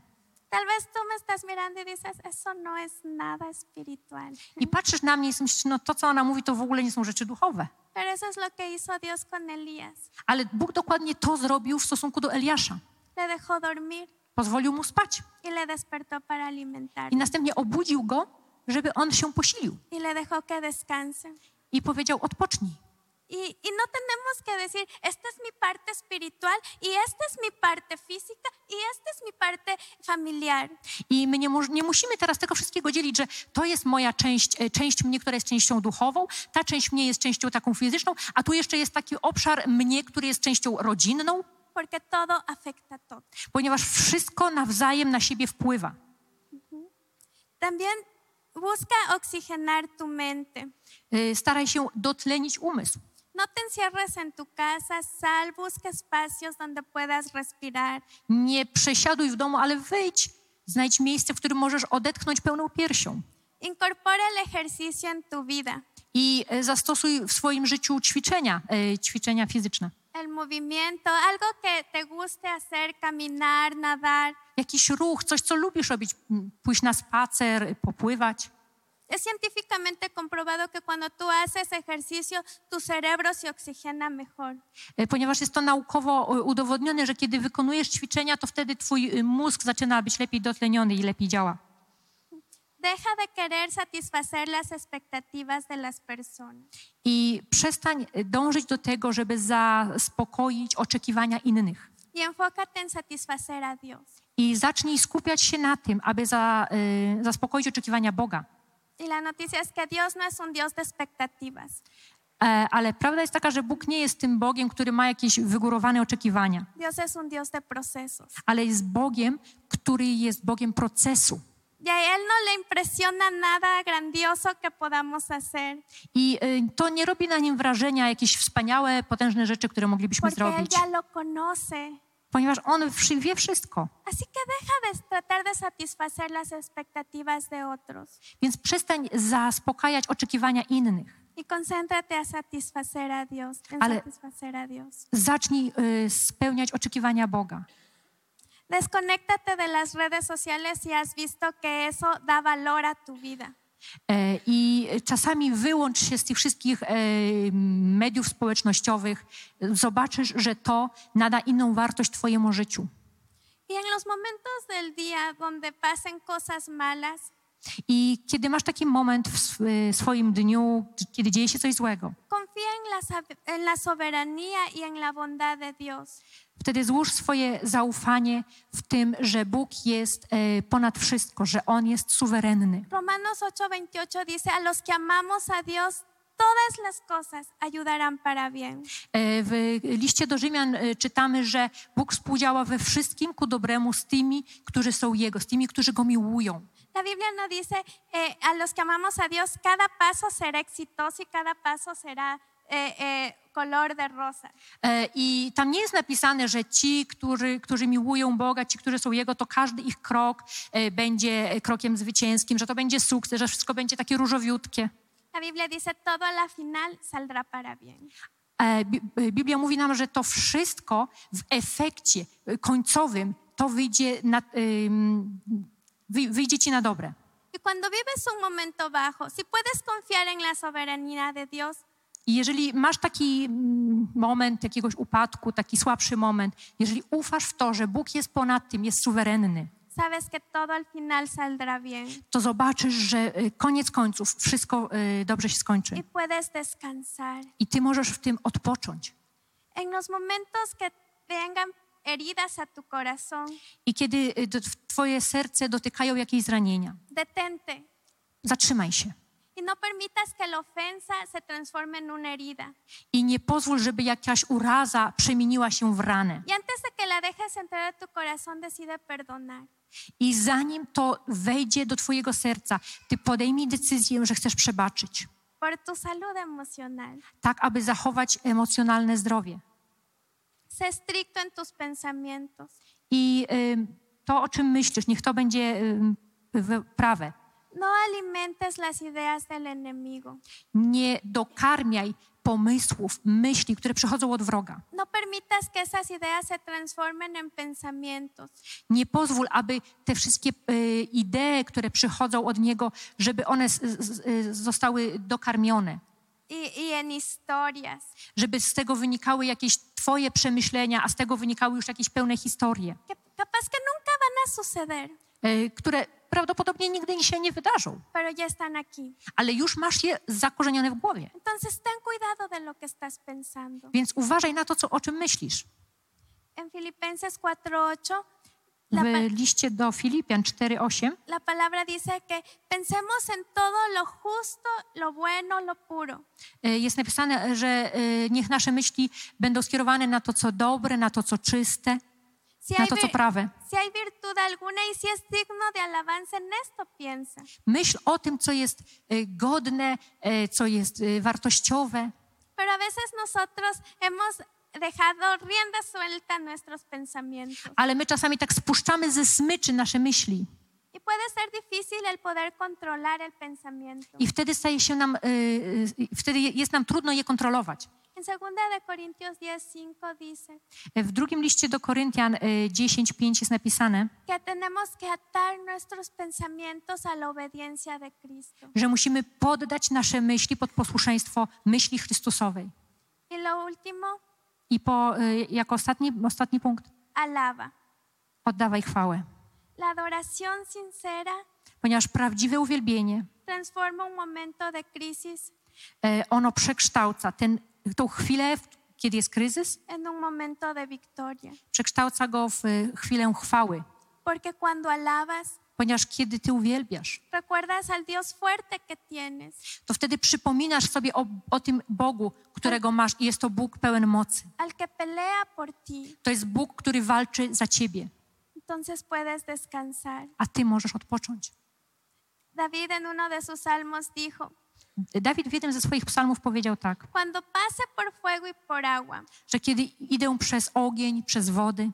[SPEAKER 2] Tal vez tú me estás mirando y dices, eso no es nada espiritual.
[SPEAKER 3] I patrzysz na mnie i myślisz, no to, co ona mówi, to w ogóle nie są rzeczy duchowe.
[SPEAKER 2] Pero eso es lo que hizo Dios con Elías.
[SPEAKER 3] Ale Bóg dokładnie to zrobił w stosunku do Eliasza.
[SPEAKER 2] Le dejó dormir
[SPEAKER 3] Pozwolił mu spać
[SPEAKER 2] y le despertó para alimentar.
[SPEAKER 3] i następnie obudził go, żeby on się posilił.
[SPEAKER 2] Y le dejó que descanse.
[SPEAKER 3] I powiedział, odpocznij.
[SPEAKER 2] Y, y no tenemos que decir, esta es mi parte espiritual y esta es mi parte física y esta es mi parte familiar.
[SPEAKER 3] I my nie, nie musimy teraz tego wszystkiego dzielić, że to jest moja część, e, część mnie, która jest częścią duchową, ta część mnie jest częścią taką fizyczną, a tu jeszcze jest taki obszar mnie, który jest częścią rodzinną,
[SPEAKER 2] Porque todo afecta todo.
[SPEAKER 3] ponieważ wszystko nawzajem na siebie wpływa.
[SPEAKER 2] También busca oxigenar tu mente.
[SPEAKER 3] E, Staraj się dotlenić umysł.
[SPEAKER 2] No te encierres en tu casa, sal, busca espacios donde puedas respirar.
[SPEAKER 3] Nie przesiaduj w domu, ale wyjdź. Znajdź miejsce, w którym możesz odetchnąć pełną piersią.
[SPEAKER 2] Incorpora el ejercicio en tu vida.
[SPEAKER 3] I e, zastosuj w swoim życiu ćwiczenia, e, ćwiczenia fizyczne.
[SPEAKER 2] El movimiento, algo que te guste hacer, caminar, nadar.
[SPEAKER 3] Jakiś ruch, coś, co lubisz robić. Pójść na spacer, popływać.
[SPEAKER 2] Es científicamente comprobado que cuando tú haces ejercicio, tu cerebro se oxigena mejor.
[SPEAKER 3] E, Ponieważ jest to naukowo e, udowodnione, że kiedy wykonujesz ćwiczenia, to wtedy twój e, mózg zaczyna być lepiej dotleniony i lepiej działa.
[SPEAKER 2] Deja de querer satisfacer las expectativas de las personas.
[SPEAKER 3] I przestań e, dążyć do tego, żeby zaspokoić oczekiwania innych.
[SPEAKER 2] Y enfócate en satisfacer a Dios.
[SPEAKER 3] I zacznij skupiać się na tym, aby za, e, zaspokoić oczekiwania Boga.
[SPEAKER 2] Y la noticia es que Dios no es un Dios de expectativas.
[SPEAKER 3] E, Ale prawda jest taka, że Bóg nie jest tym Bogiem, który ma jakieś wygórowane oczekiwania,
[SPEAKER 2] Dios es un Dios de procesos.
[SPEAKER 3] ale jest Bogiem, który jest Bogiem procesu.
[SPEAKER 2] Y a Él no le impresiona nada grandioso que podamos hacer,
[SPEAKER 3] I y, to nie robi na nim wrażenia jakieś wspaniałe, potężne rzeczy, które moglibyśmy
[SPEAKER 2] porque Él
[SPEAKER 3] zrobić,
[SPEAKER 2] ya lo conoce.
[SPEAKER 3] ponieważ on wie wszystko.
[SPEAKER 2] Así que deja de tratar de satisfacer las expectativas de otros
[SPEAKER 3] Więc przestań zaspokajać oczekiwania innych.
[SPEAKER 2] y concéntrate a satisfacer a Dios, en
[SPEAKER 3] Ale-
[SPEAKER 2] satisfacer a Dios.
[SPEAKER 3] Zacznij y, spełniać oczekiwania Boga.
[SPEAKER 2] Desconéctate de las redes sociales si has visto que eso da valor a tu vida.
[SPEAKER 3] E, I czasami wyłącz się z tych wszystkich e, mediów społecznościowych. Zobaczysz, że to nada inną wartość Twojemu życiu.
[SPEAKER 2] Y en los momentos del día donde pasen cosas malas,
[SPEAKER 3] I kiedy masz taki moment w sw- swoim dniu, kiedy dzieje się coś złego,
[SPEAKER 2] confía en la, sab- en la soberanía y en la bondad de Dios.
[SPEAKER 3] Wtedy złóż swoje zaufanie w tym, że Bóg jest e, ponad wszystko, że On jest suwerenny.
[SPEAKER 2] Romanos 8:28 dice, a los que amamos a Dios, todas las cosas ayudarán para bien.
[SPEAKER 3] E, W liście do Rzymian e, czytamy, że Bóg współdziała we wszystkim ku dobremu z tymi, którzy są Jego, z tymi, którzy Go miłują.
[SPEAKER 2] La Biblia no dice, eh, a los que amamos a Dios, cada paso será exitoso y cada paso será eh, color de rosa.
[SPEAKER 3] E, I tam nie jest napisane, że ci, którzy, którzy miłują Boga, ci, którzy są Jego, to każdy ich krok e, będzie krokiem zwycięskim, że to będzie sukces, że wszystko będzie takie różowiutkie.
[SPEAKER 2] La Biblia dice, todo a la final saldrá para bien.
[SPEAKER 3] E, Bi- e, Biblia mówi nam, że to wszystko w efekcie e, końcowym to wyjdzie, na, wyjdzie ci na dobre.
[SPEAKER 2] Y cuando vives un momento bajo, si puedes confiar en la soberanía de Dios,
[SPEAKER 3] I jeżeli masz taki mm, moment jakiegoś upadku, taki słabszy moment, jeżeli ufasz w to, że Bóg jest ponad tym, jest suwerenny,
[SPEAKER 2] sabes que todo al final saldrá bien
[SPEAKER 3] to zobaczysz, że y, koniec końców wszystko y, dobrze się skończy.
[SPEAKER 2] y puedes descansar.
[SPEAKER 3] I ty możesz w tym odpocząć.
[SPEAKER 2] En los momentos que vengan heridas a tu corazón,
[SPEAKER 3] I kiedy y, twoje serce dotykają jakieś zranienia,
[SPEAKER 2] detente
[SPEAKER 3] zatrzymaj się
[SPEAKER 2] y no permitas que la ofensa se transforme en una herida.
[SPEAKER 3] i nie pozwól, żeby jakaś uraza przemieniła się w ranę.
[SPEAKER 2] Y antes de que la dejes entrar a tu corazón, decide perdonar.
[SPEAKER 3] I zanim to wejdzie do twojego serca, ty podejmij decyzję, że chcesz przebaczyć,
[SPEAKER 2] por tu salud emocional.
[SPEAKER 3] tak aby zachować emocjonalne zdrowie.
[SPEAKER 2] Sé estricto en tus pensamientos.
[SPEAKER 3] I y, to, o czym myślisz, niech to będzie y, prawe.
[SPEAKER 2] No alimentes las ideas del enemigo.
[SPEAKER 3] Nie dokarmiaj pomysłów, myśli, które przychodzą od wroga.
[SPEAKER 2] No permitas que esas ideas se transformen en pensamientos.
[SPEAKER 3] Nie pozwól, aby te wszystkie y, idee, które przychodzą od niego, żeby one z, z, y, zostały dokarmione.
[SPEAKER 2] Y, y en historias.
[SPEAKER 3] Żeby z tego wynikały jakieś twoje przemyślenia, a z tego wynikały już jakieś pełne historie,
[SPEAKER 2] que capaz que nunca van a suceder,
[SPEAKER 3] y, które prawdopodobnie nigdy się nie wydarzą, ale już masz je zakorzenione w głowie. Więc uważaj na to, co, o czym myślisz.
[SPEAKER 2] En Filipenses 4:8 la, pa-
[SPEAKER 3] W liście do Filipian 4:8
[SPEAKER 2] la palabra dice que pensemos en todo lo justo, lo bueno, lo puro.
[SPEAKER 3] y, jest napisane, że y, niech nasze myśli będą skierowane na to, co dobre, na to, co czyste, na to, co prawe.
[SPEAKER 2] y.
[SPEAKER 3] Myśl o tym, co jest y, godne, y, co jest y, wartościowe,
[SPEAKER 2] Pero a veces nosotros hemos dejado rienda suelta nuestros pensamientos.
[SPEAKER 3] ale my czasami tak spuszczamy ze smyczy nasze myśli
[SPEAKER 2] Y puede ser difícil el poder controlar el pensamiento.
[SPEAKER 3] i wtedy staje się nam, y, y, wtedy jest nam trudno je kontrolować.
[SPEAKER 2] En 2 de Corintios 10:5 dice
[SPEAKER 3] W drugim liście do Koryntian y, 10:5 jest napisane, że musimy poddać nasze myśli pod posłuszeństwo myśli Chrystusowej.
[SPEAKER 2] Y
[SPEAKER 3] I po, y, jako ostatni, ostatni punkt,
[SPEAKER 2] alaba.
[SPEAKER 3] oddawaj chwałę,
[SPEAKER 2] La adoración sincera
[SPEAKER 3] ponieważ prawdziwe uwielbienie, ono przekształca ten, tą chwilę, kiedy jest kryzys,
[SPEAKER 2] en un momento de victoria.
[SPEAKER 3] przekształca go w y, chwilę chwały.
[SPEAKER 2] Porque cuando alabas,
[SPEAKER 3] Ponieważ kiedy ty uwielbiasz,
[SPEAKER 2] recuerdas al Dios fuerte que tienes,
[SPEAKER 3] to wtedy przypominasz sobie o, o tym Bogu, którego masz i jest to Bóg pełen mocy.
[SPEAKER 2] al que pelea por ti.
[SPEAKER 3] To jest Bóg, który walczy za ciebie,
[SPEAKER 2] Entonces puedes descansar.
[SPEAKER 3] a ty możesz odpocząć.
[SPEAKER 2] David en uno de sus salmos dijo,
[SPEAKER 3] Dawid w jednym ze swoich psalmów powiedział tak,
[SPEAKER 2] cuando pase por fuego y por agua,
[SPEAKER 3] że kiedy idę przez ogień, przez wody,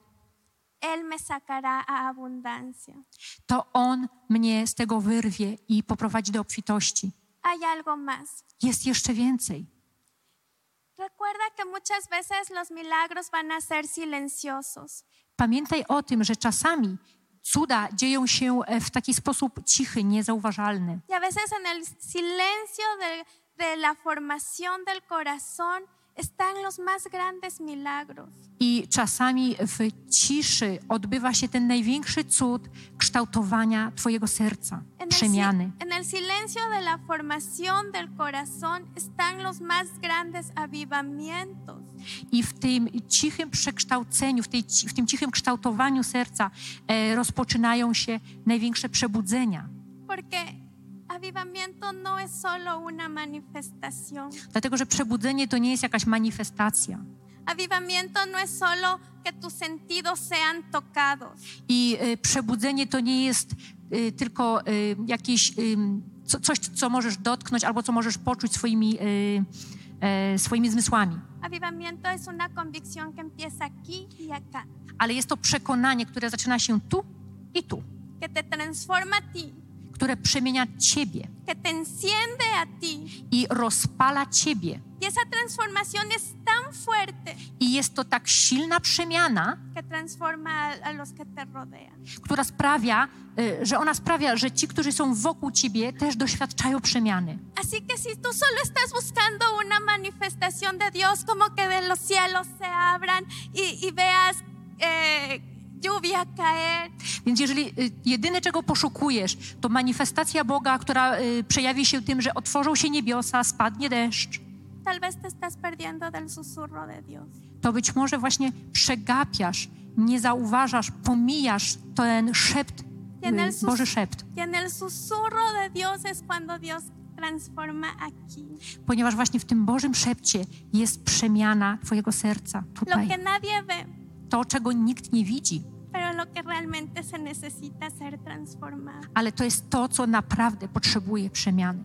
[SPEAKER 2] Él me sacará a abundancia.
[SPEAKER 3] to On mnie z tego wyrwie i poprowadzi do obfitości.
[SPEAKER 2] Hay algo más.
[SPEAKER 3] Jest jeszcze więcej.
[SPEAKER 2] Recuerda que muchas veces los milagros van a ser silenciosos.
[SPEAKER 3] Pamiętaj o tym, że czasami cuda dzieją się e, w taki sposób cichy, niezauważalny.
[SPEAKER 2] Y a veces en el silencio de, de la formación del corazón están los más grandes milagros.
[SPEAKER 3] I czasami w ciszy odbywa się ten największy cud kształtowania Twojego serca,
[SPEAKER 2] En el,
[SPEAKER 3] przemiany.
[SPEAKER 2] en el silencio de la formación del corazón están los más grandes avivamientos.
[SPEAKER 3] I w tym cichym przekształceniu, w, tej, w tym cichym kształtowaniu serca e, rozpoczynają się największe przebudzenia.
[SPEAKER 2] Porque avivamiento no es solo una manifestación.
[SPEAKER 3] Dlatego, że przebudzenie to nie jest jakaś manifestacja.
[SPEAKER 2] Avivamiento no es solo que tus sentidos sean tocados.
[SPEAKER 3] I e, przebudzenie to nie jest e, tylko e, jakieś ym, co, coś, co możesz dotknąć albo co możesz poczuć swoimi, e, e, swoimi zmysłami.
[SPEAKER 2] Avivamiento es una convicción que empieza aquí y acá,
[SPEAKER 3] Ale jest to przekonanie, które zaczyna się tu i tu,
[SPEAKER 2] que te transforma a ti,
[SPEAKER 3] które przemienia ciebie
[SPEAKER 2] que te enciende a ti.
[SPEAKER 3] i rozpala ciebie.
[SPEAKER 2] Y
[SPEAKER 3] I jest to tak silna przemiana,
[SPEAKER 2] que transforma a, a los que te rodean.
[SPEAKER 3] która sprawia, e, że ona sprawia, że ci, którzy są wokół ciebie, też doświadczają przemiany.
[SPEAKER 2] Así que si tú solo estás buscando una manifestación de Dios, como que de los cielos se abran y, y veas eh,
[SPEAKER 3] Więc jeżeli y, jedyne, czego poszukujesz, to manifestacja Boga, która y, przejawi się tym, że otworzą się niebiosa, spadnie deszcz, to być może właśnie przegapiasz, nie zauważasz, pomijasz ten szept, y, Boży szept, ponieważ właśnie w tym Bożym szepcie jest przemiana Twojego serca
[SPEAKER 2] Lo
[SPEAKER 3] tutaj.
[SPEAKER 2] que nadie ve,
[SPEAKER 3] To, czego nikt nie widzi,
[SPEAKER 2] pero lo que realmente se necesita ser transformado.
[SPEAKER 3] ale to jest to, co naprawdę potrzebuje przemiany.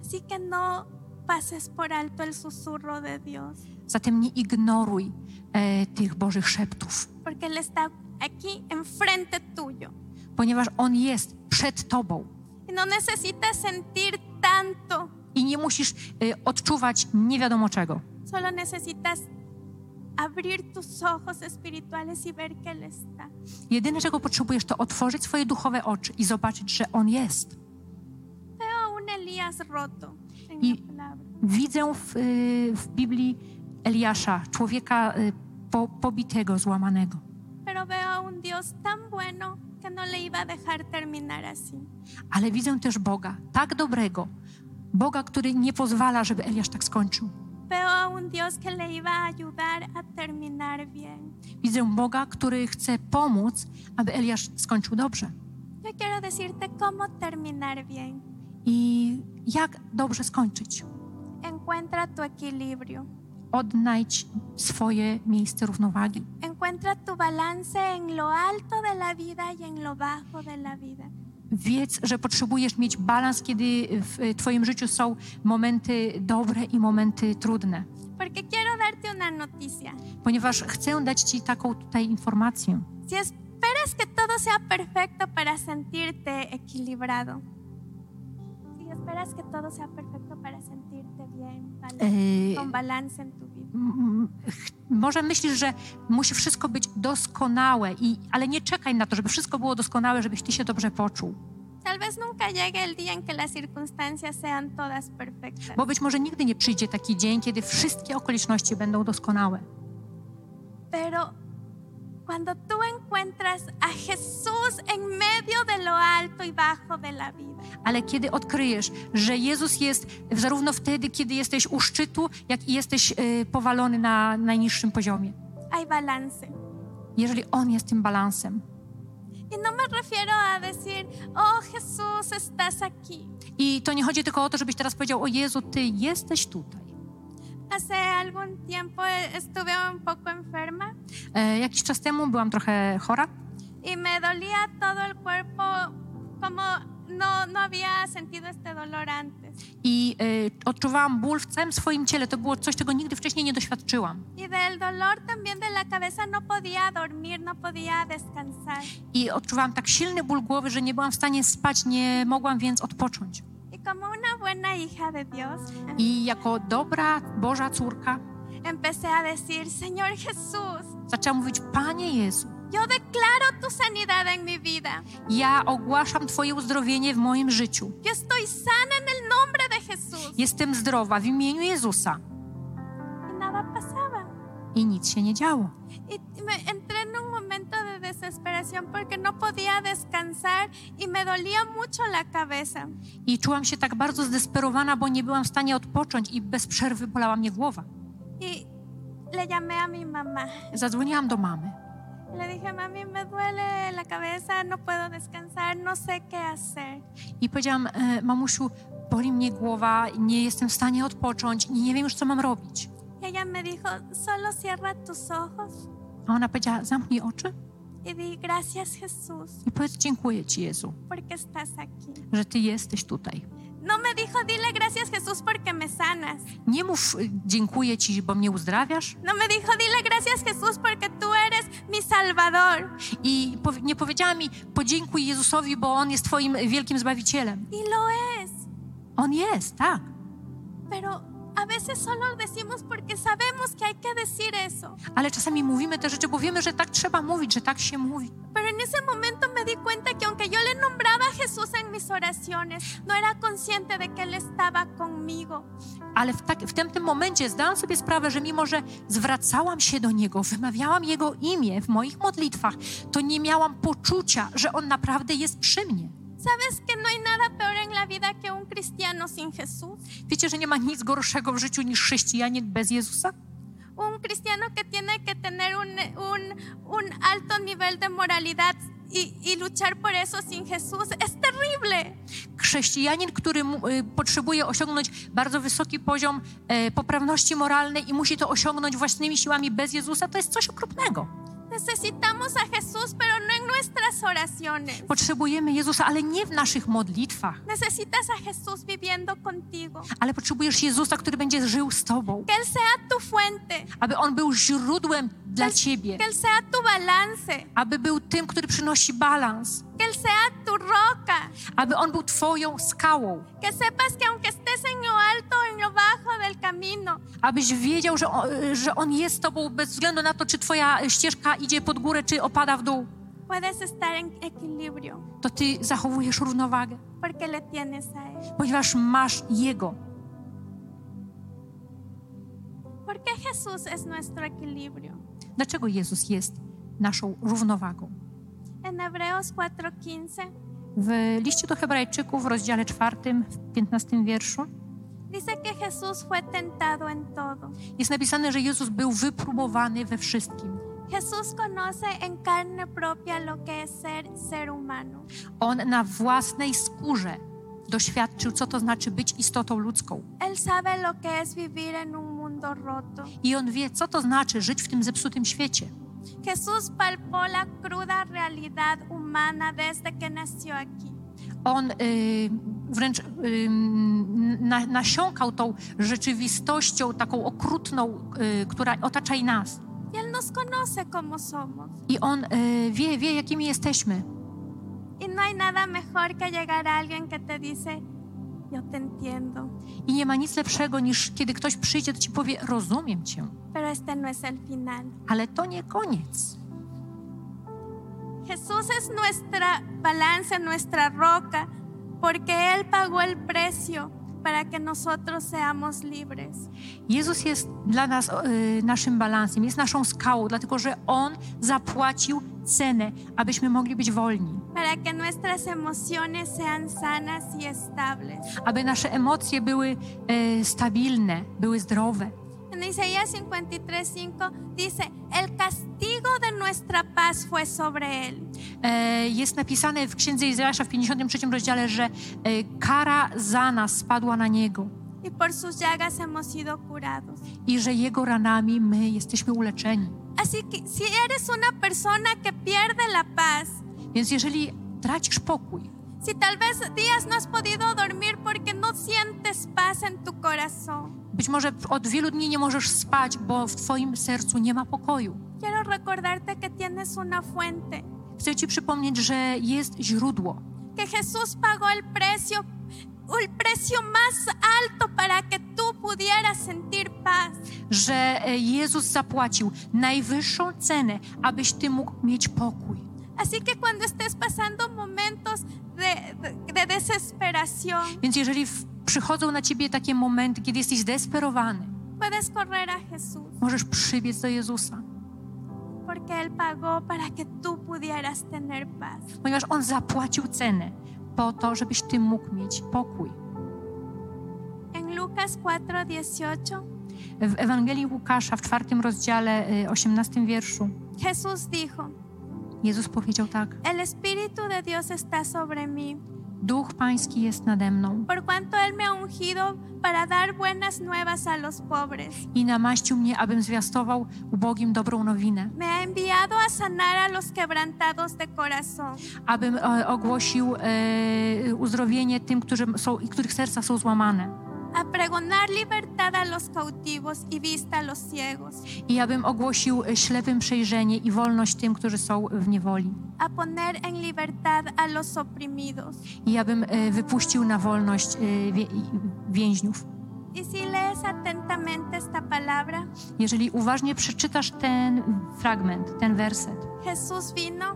[SPEAKER 2] Así que no pases por alto el susurro de Dios,
[SPEAKER 3] Zatem nie ignoruj e, tych Bożych szeptów,
[SPEAKER 2] porque Él está aquí enfrente tuyo.
[SPEAKER 3] ponieważ On jest przed Tobą.
[SPEAKER 2] Y no necesitas sentir tanto,
[SPEAKER 3] i nie musisz y, odczuwać nie wiadomo czego.
[SPEAKER 2] solo necesitas abrir tus ojos espirituales y ver que Él está.
[SPEAKER 3] Jedyne, czego potrzebujesz, to otworzyć swoje duchowe oczy i zobaczyć, że On jest.
[SPEAKER 2] Veo un Elías roto en palabra.
[SPEAKER 3] Widzę w, y, w Biblii Eliasza, człowieka y, po, pobitego, złamanego.
[SPEAKER 2] Pero veo a un Dios tan bueno que no le iba a dejar terminar así.
[SPEAKER 3] Ale widzę też Boga, tak dobrego, Boga, który nie pozwala, żeby Eliasz tak skończył.
[SPEAKER 2] Veo a un Dios que le iba a ayudar a terminar bien.
[SPEAKER 3] Widzę Boga, który chce pomóc, aby Eliasz skończył dobrze.
[SPEAKER 2] Yo quiero decirte cómo terminar bien.
[SPEAKER 3] I jak dobrze skończyć?
[SPEAKER 2] Encuentra tu equilibrio.
[SPEAKER 3] Odnajdź swoje miejsce równowagi.
[SPEAKER 2] Encuentra tu balance en lo alto de la vida y en lo bajo de la vida.
[SPEAKER 3] Wiedz, że potrzebujesz mieć balans, kiedy w Twoim życiu są momenty dobre i momenty trudne.
[SPEAKER 2] Porque quiero darte una noticia.
[SPEAKER 3] Ponieważ chcę dać Ci taką tutaj informację.
[SPEAKER 2] Si esperas que todo sea perfecto para sentirte equilibrado, si esperas que todo sea perfecto para sentirte bien,
[SPEAKER 3] Yy,
[SPEAKER 2] con balance en tu
[SPEAKER 3] może myślisz, że musi wszystko być doskonałe, i, ale nie czekaj na to, żeby wszystko było doskonałe, żebyś Ty się dobrze poczuł.
[SPEAKER 2] tal vez nunca llegue el día en que las circunstancias sean todas perfectas.
[SPEAKER 3] Bo być może nigdy nie przyjdzie taki dzień, kiedy wszystkie okoliczności będą doskonałe.
[SPEAKER 2] Pero cuando tú encuentras a Jesús en medio de lo alto y bajo de la vida,
[SPEAKER 3] Ale kiedy odkryjesz, że Jezus jest zarówno wtedy, kiedy jesteś u szczytu, jak i jesteś y, powalony na najniższym poziomie.
[SPEAKER 2] hay balance.
[SPEAKER 3] Jeżeli On jest tym balansem.
[SPEAKER 2] Y no me refiero a decir, oh Jesús, estás aquí.
[SPEAKER 3] I to nie chodzi tylko o to, żebyś teraz powiedział: O Jezu, Ty jesteś tutaj.
[SPEAKER 2] Hace algún tiempo estuve un poco enferma
[SPEAKER 3] E, jakiś czas temu byłam trochę chora
[SPEAKER 2] y me dolía todo el cuerpo como no, no había sentido este dolor antes.
[SPEAKER 3] I y, odczuwałam ból w całym swoim ciele. To było coś, czego nigdy wcześniej nie doświadczyłam.
[SPEAKER 2] Y del dolor también de la cabeza no podía dormir, no podía descansar.
[SPEAKER 3] I odczuwałam tak silny ból głowy, że nie byłam w stanie spać, nie mogłam więc odpocząć.
[SPEAKER 2] Y como una buena hija de Dios,
[SPEAKER 3] I jako dobra Boża córka
[SPEAKER 2] empecé a decir, Señor Jesús,
[SPEAKER 3] zaczęłam mówić: Panie Jezu,
[SPEAKER 2] yo declaro tu sanidad en mi vida.
[SPEAKER 3] ja ogłaszam Twoje uzdrowienie w moim życiu.
[SPEAKER 2] Yo estoy sana en el nombre de Jesús.
[SPEAKER 3] Jestem zdrowa w imieniu Jezusa.
[SPEAKER 2] Y nada pasaba.
[SPEAKER 3] I nic się nie działo.
[SPEAKER 2] Y me entré en un desesperación porque no podía descansar y me dolía mucho la cabeza.
[SPEAKER 3] I czułam się tak bardzo zdesperowana, bo nie byłam w stanie odpocząć i bez przerwy bolała mnie głowa.
[SPEAKER 2] Y le llamé a mi mamá.
[SPEAKER 3] Zadzwoniłam do mamy.
[SPEAKER 2] Le dije, mami, me duele la cabeza, no puedo descansar, no sé qué hacer.
[SPEAKER 3] I powiedziałam, e, mamusiu, boli mnie głowa, nie jestem w stanie odpocząć, nie wiem już, co mam robić.
[SPEAKER 2] Ella me dijo, solo cierra tus ojos
[SPEAKER 3] A ona powiedziała, zamknij oczy
[SPEAKER 2] y di gracias Jesús
[SPEAKER 3] i powiedz, dziękuję Ci, Jezu,
[SPEAKER 2] porque estás aquí.
[SPEAKER 3] że Ty jesteś tutaj.
[SPEAKER 2] No me dijo, dile gracias Jesús porque me sanas.
[SPEAKER 3] Nie mów, y, dziękuję Ci, bo mnie uzdrawiasz.
[SPEAKER 2] No me dijo, dile gracias Jesús porque tú eres mi Salvador.
[SPEAKER 3] I powi- nie powiedziała mi, podziękuj Jezusowi, bo On jest Twoim wielkim Zbawicielem.
[SPEAKER 2] Y lo es.
[SPEAKER 3] On jest, tak.
[SPEAKER 2] Pero a veces solo decimos porque sabemos que hay que decir eso.
[SPEAKER 3] Ale czasami mówimy te rzeczy, bo wiemy, że tak trzeba mówić, że tak się mówi.
[SPEAKER 2] Pero en ese momento me di cuenta que aunque yo le nombraba a Jesús en mis oraciones, no era consciente de que Él estaba conmigo.
[SPEAKER 3] Ale w, tak, w tamtym momencie zdałam sobie sprawę, że mimo, że zwracałam się do Niego, wymawiałam Jego imię w moich modlitwach, to nie miałam poczucia, że On naprawdę jest przy mnie.
[SPEAKER 2] ¿Sabes que no hay nada peor en la vida que un cristiano sin Jesús?
[SPEAKER 3] Wiecie, że nie ma nic gorszego w życiu niż chrześcijanin bez Jezusa?
[SPEAKER 2] Un cristiano que tiene que tener un, un, un alto nivel de moralidad y, y luchar por eso sin Jesús es terrible.
[SPEAKER 3] Chrześcijanin, który y, potrzebuje osiągnąć bardzo wysoki poziom e, poprawności moralnej i musi to osiągnąć własnymi siłami bez Jezusa, to jest coś okropnego.
[SPEAKER 2] Necesitamos a oraciones.
[SPEAKER 3] Potrzebujemy Jezusa, ale nie w naszych modlitwach,
[SPEAKER 2] Necesitas a Jesús viviendo contigo.
[SPEAKER 3] ale potrzebujesz Jezusa, który będzie żył z Tobą,
[SPEAKER 2] Que Él sea tu fuente,
[SPEAKER 3] aby On był źródłem dla Ciebie,
[SPEAKER 2] que Él sea tu balance,
[SPEAKER 3] aby był tym, który przynosi balans,
[SPEAKER 2] que Él sea tu roca.
[SPEAKER 3] aby On był Twoją skałą,
[SPEAKER 2] Que sepas que aunque estés en lo alto en lo bajo del camino,
[SPEAKER 3] abyś wiedział, że on, że on jest Tobą bez względu na to, czy Twoja ścieżka idzie pod górę, czy opada w dół.
[SPEAKER 2] Puedes estar en equilibrio
[SPEAKER 3] To Ty zachowujesz równowagę,
[SPEAKER 2] porque le tienes a Él.
[SPEAKER 3] ponieważ masz Jego.
[SPEAKER 2] Porque Jesús es nuestro equilibrio.
[SPEAKER 3] Dlaczego Jezus jest naszą równowagą?
[SPEAKER 2] En Hebreos 4:15
[SPEAKER 3] W liście do Hebrajczyków w rozdziale czwartym, w 15 wierszu
[SPEAKER 2] dice que Jesús fue tentado en todo.
[SPEAKER 3] jest napisane, że Jezus był wypróbowany we wszystkim.
[SPEAKER 2] Jesús conoce en carne propia lo que es ser ser humano.
[SPEAKER 3] On na własnej skórze doświadczył, co to znaczy być istotą ludzką.
[SPEAKER 2] Él sabe lo que es vivir en un mundo roto.
[SPEAKER 3] I on wie, co to znaczy żyć w tym zepsutym świecie.
[SPEAKER 2] Jesús palpó la cruda realidad humana desde que nació aquí.
[SPEAKER 3] On y, wręcz y, na, nasiąkał tą rzeczywistością taką okrutną, y, która otacza i nas.
[SPEAKER 2] Él nos conoce como somos.
[SPEAKER 3] I on y, wie, wie, jakimi jesteśmy.
[SPEAKER 2] Y no hay nada mejor que llegar a alguien que te dice, yo te entiendo,
[SPEAKER 3] I nie ma nic lepszego niż kiedy ktoś przyjdzie, to ci powie: Rozumiem cię,
[SPEAKER 2] pero este no es el final.
[SPEAKER 3] ale to nie koniec.
[SPEAKER 2] Jesús es nuestra balance, nuestra roca, porque Él pagó el precio para que nosotros seamos libres.
[SPEAKER 3] Jezus jest dla nas y, naszym balansem, jest naszą skałą, dlatego że On zapłacił cenę, abyśmy mogli być wolni,
[SPEAKER 2] para que nuestras emociones sean sanas y estables.
[SPEAKER 3] aby nasze emocje były y, stabilne, były zdrowe.
[SPEAKER 2] En Isaías 53:5 dice, el castigo de nuestra paz fue sobre Él.
[SPEAKER 3] E, Jest napisane w księdze Izraasza w 53 rozdziale, że e, kara za nas spadła na Niego
[SPEAKER 2] Y por sus llagas hemos sido curados.
[SPEAKER 3] i że Jego ranami my jesteśmy uleczeni.
[SPEAKER 2] Así que si eres una persona que pierde la paz,
[SPEAKER 3] Więc jeżeli tracisz pokój,
[SPEAKER 2] Si tal vez días no has podido dormir porque no sientes paz en tu corazón,
[SPEAKER 3] Być może od wielu dni nie możesz spać, bo w Twoim sercu nie ma pokoju.
[SPEAKER 2] quiero recordarte que tienes una fuente,
[SPEAKER 3] Chcę Ci przypomnieć, że jest źródło,
[SPEAKER 2] que Jesús pagó el precio, el precio más alto para que tú pudieras sentir paz.
[SPEAKER 3] że e, Jezus zapłacił najwyższą cenę, abyś Ty mógł mieć pokój.
[SPEAKER 2] Así que cuando estés pasando momentos de, de- de desesperación,
[SPEAKER 3] Więc jeżeli w, przychodzą na Ciebie takie momenty, kiedy jesteś zdesperowany,
[SPEAKER 2] puedes correr a Jesús,
[SPEAKER 3] możesz przybiec do Jezusa,
[SPEAKER 2] porque Él pagó para que tú pudieras tener paz.
[SPEAKER 3] ponieważ On zapłacił cenę po to, żebyś Ty mógł mieć pokój.
[SPEAKER 2] En Lucas 4:18,
[SPEAKER 3] W Ewangelii Łukasza w czwartym rozdziale, y, 18 wierszu,
[SPEAKER 2] Jesús dijo,
[SPEAKER 3] Jezus powiedział tak:
[SPEAKER 2] El Espíritu de Dios está sobre mí,
[SPEAKER 3] Duch Pański jest nade mną
[SPEAKER 2] por cuanto Él me ha ungido para dar buenas nuevas a los pobres.
[SPEAKER 3] i namaścił mnie, abym zwiastował ubogim dobrą nowinę,
[SPEAKER 2] Me ha enviado a sanar a los quebrantados de corazón,
[SPEAKER 3] abym e, ogłosił e, uzdrowienie tym, którzy są, których serca są złamane.
[SPEAKER 2] A pregonar libertad a los cautivos y vista a los ciegos,
[SPEAKER 3] I abym ogłosił ślepym przejrzenie i wolność tym, którzy są w niewoli.
[SPEAKER 2] a poner en libertad a los oprimidos.
[SPEAKER 3] I abym e, wypuścił na wolność e, wie, więźniów.
[SPEAKER 2] Y si lees atentamente esta palabra,
[SPEAKER 3] Jeżeli uważnie przeczytasz ten fragment, ten werset,
[SPEAKER 2] Jesús vino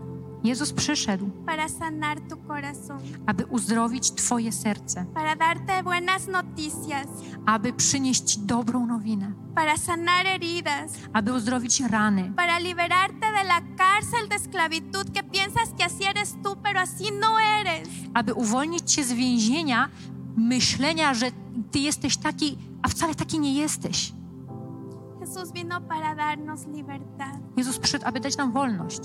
[SPEAKER 3] Jezus przyszedł,
[SPEAKER 2] para sanar tu corazón,
[SPEAKER 3] aby uzdrowić Twoje serce,
[SPEAKER 2] para darte buenas noticias,
[SPEAKER 3] aby przynieść Ci dobrą nowinę,
[SPEAKER 2] para sanar heridas,
[SPEAKER 3] aby uzdrowić rany,
[SPEAKER 2] para liberarte de la cárcel de esclavitud que piensas que así eres tú, pero así no eres.
[SPEAKER 3] aby uwolnić Cię z więzienia myślenia, że Ty jesteś taki, a wcale taki nie jesteś.
[SPEAKER 2] Jesús vino para darnos libertad.
[SPEAKER 3] Jezus przyszedł, aby dać nam wolność.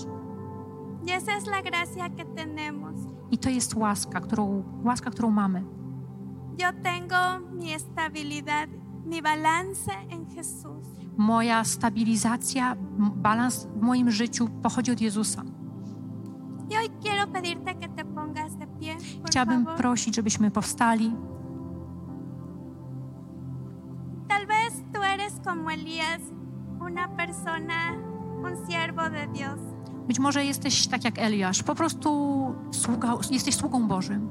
[SPEAKER 2] Y esa es la gracia que tenemos.
[SPEAKER 3] I to jest łaska, którą, łaska, którą mamy.
[SPEAKER 2] Yo tengo mi estabilidad, mi balance en Jesús.
[SPEAKER 3] Moja stabilizacja, balans w moim życiu pochodzi od Jezusa.
[SPEAKER 2] Y hoy quiero pedirte que te pongas de pie, por
[SPEAKER 3] Chciałabym
[SPEAKER 2] favor.
[SPEAKER 3] prosić, żebyśmy powstali.
[SPEAKER 2] Tal vez tú eres como Elías, una persona, un siervo de Dios.
[SPEAKER 3] Być może jesteś tak jak Eliasz, po prostu sługa, jesteś sługą Bożym.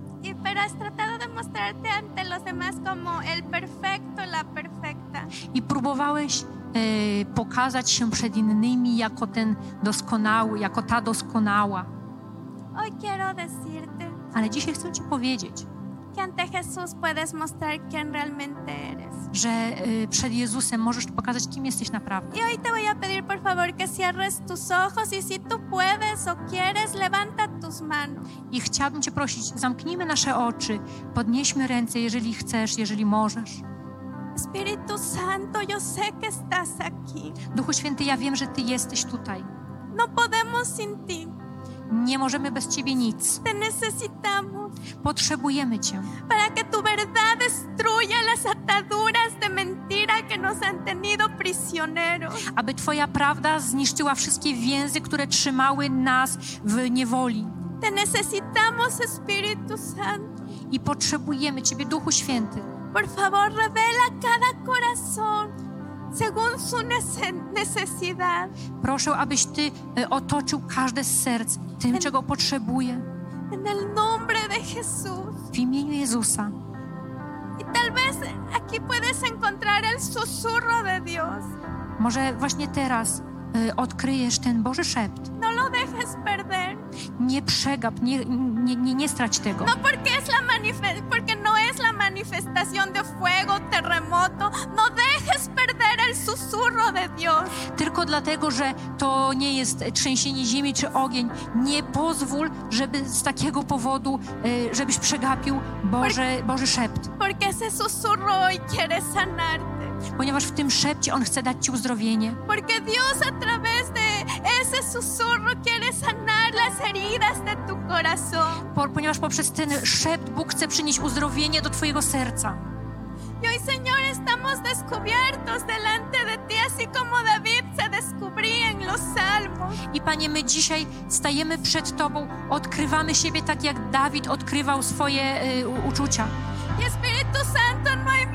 [SPEAKER 3] I próbowałeś e, pokazać się przed innymi jako ten doskonały, jako ta doskonała. Ale dzisiaj chcę Ci powiedzieć,
[SPEAKER 2] que ante Jesús puedes mostrar quién realmente eres.
[SPEAKER 3] że e, przed Jezusem możesz pokazać, kim jesteś naprawdę.
[SPEAKER 2] Y hoy te voy a pedir por favor que cierres tus ojos y si tú puedes o quieres, levanta tus manos.
[SPEAKER 3] I chciałabym Cię prosić, zamknijmy nasze oczy, podnieśmy ręce, jeżeli chcesz, jeżeli możesz.
[SPEAKER 2] Espíritu Santo, yo sé que estás aquí.
[SPEAKER 3] Duchu Święty, ja wiem, że Ty jesteś tutaj.
[SPEAKER 2] No podemos sin ti.
[SPEAKER 3] Nie możemy bez Ciebie nic.
[SPEAKER 2] Te necesitamos
[SPEAKER 3] Potrzebujemy Cię,
[SPEAKER 2] para que tu verdad destruya las ataduras de mentira que nos han tenido prisioneros.
[SPEAKER 3] aby Twoja prawda zniszczyła wszystkie więzy, które trzymały nas w niewoli.
[SPEAKER 2] Te necesitamos, Espíritu Santo.
[SPEAKER 3] I potrzebujemy Ciebie, Duchu Święty.
[SPEAKER 2] Por favor, revela cada corazón según su nece- necesidad.
[SPEAKER 3] Proszę, abyś Ty e, otoczył każde z serc tym, czego potrzebuje.
[SPEAKER 2] En el nombre de Jesús.
[SPEAKER 3] W imieniu Jezusa.
[SPEAKER 2] Y tal vez aquí puedes encontrar el susurro de Dios.
[SPEAKER 3] Może właśnie teraz odkryjesz ten Boży szept.
[SPEAKER 2] No lo dejes perder.
[SPEAKER 3] Nie przegap, nie, nie, nie, nie strać tego.
[SPEAKER 2] No porque es la manife- porque no es la manifestación de fuego, terremoto. No dejes perder el susurro de Dios.
[SPEAKER 3] Tylko dlatego, że to nie jest trzęsienie ziemi czy ogień. Nie pozwól, żeby z takiego powodu, e, żebyś przegapił Boże, Boży szept.
[SPEAKER 2] Porque ese susurro hoy quiere sanarte.
[SPEAKER 3] Ponieważ w tym szepcie On chce dać Ci uzdrowienie.
[SPEAKER 2] Porque Dios a través de ese susurro quiere sanar las heridas de tu corazón.
[SPEAKER 3] Po, ponieważ poprzez ten szept Bóg chce przynieść uzdrowienie do Twojego serca.
[SPEAKER 2] Y hoy, Señor, estamos descubiertos delante de ti, así como David se descubrí en los salmos.
[SPEAKER 3] I Panie, my dzisiaj stajemy przed Tobą, odkrywamy siebie tak, jak Dawid odkrywał swoje y, u- uczucia.
[SPEAKER 2] Y Espíritu Santo, no hay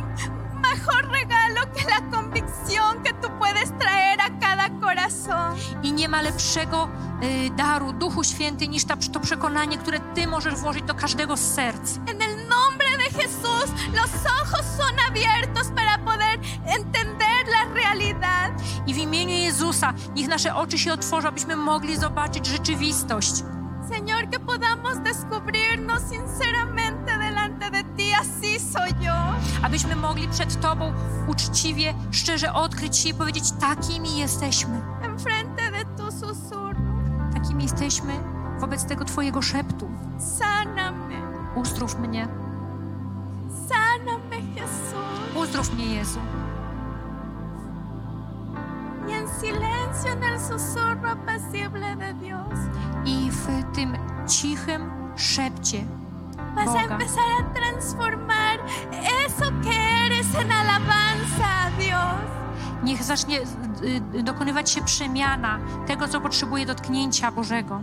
[SPEAKER 2] mejor regalo que la convicción que tú puedes traer a cada corazón.
[SPEAKER 3] I nie ma lepszego y, daru, Duchu Święty, niż ta, to przekonanie, które Ty możesz włożyć do każdego z serc.
[SPEAKER 2] En el nombre de Jesús, los ojos son abiertos para poder entender la realidad.
[SPEAKER 3] I w imieniu Jezusa niech nasze oczy się otworzą, abyśmy mogli zobaczyć rzeczywistość.
[SPEAKER 2] Señor, que podamos descubrirnos sinceramente delante de ti, así soy yo.
[SPEAKER 3] Abyśmy mogli przed Tobą uczciwie, szczerze odkryć się i powiedzieć: takimi jesteśmy.
[SPEAKER 2] enfrente de tu susurro.
[SPEAKER 3] Takimi jesteśmy wobec tego Twojego szeptu.
[SPEAKER 2] Sáname,
[SPEAKER 3] Uzdrów mnie,
[SPEAKER 2] Jesús.
[SPEAKER 3] uzdrów mnie Jezu.
[SPEAKER 2] Y en silencio, en el susurro apacible de Dios,
[SPEAKER 3] I w tym cichym szepcie
[SPEAKER 2] vas a
[SPEAKER 3] Boga
[SPEAKER 2] empezar a transformar eso que eres en alabanza a Dios.
[SPEAKER 3] niech zacznie y, y, dokonywać się przemiana tego, co potrzebuje dotknięcia Bożego.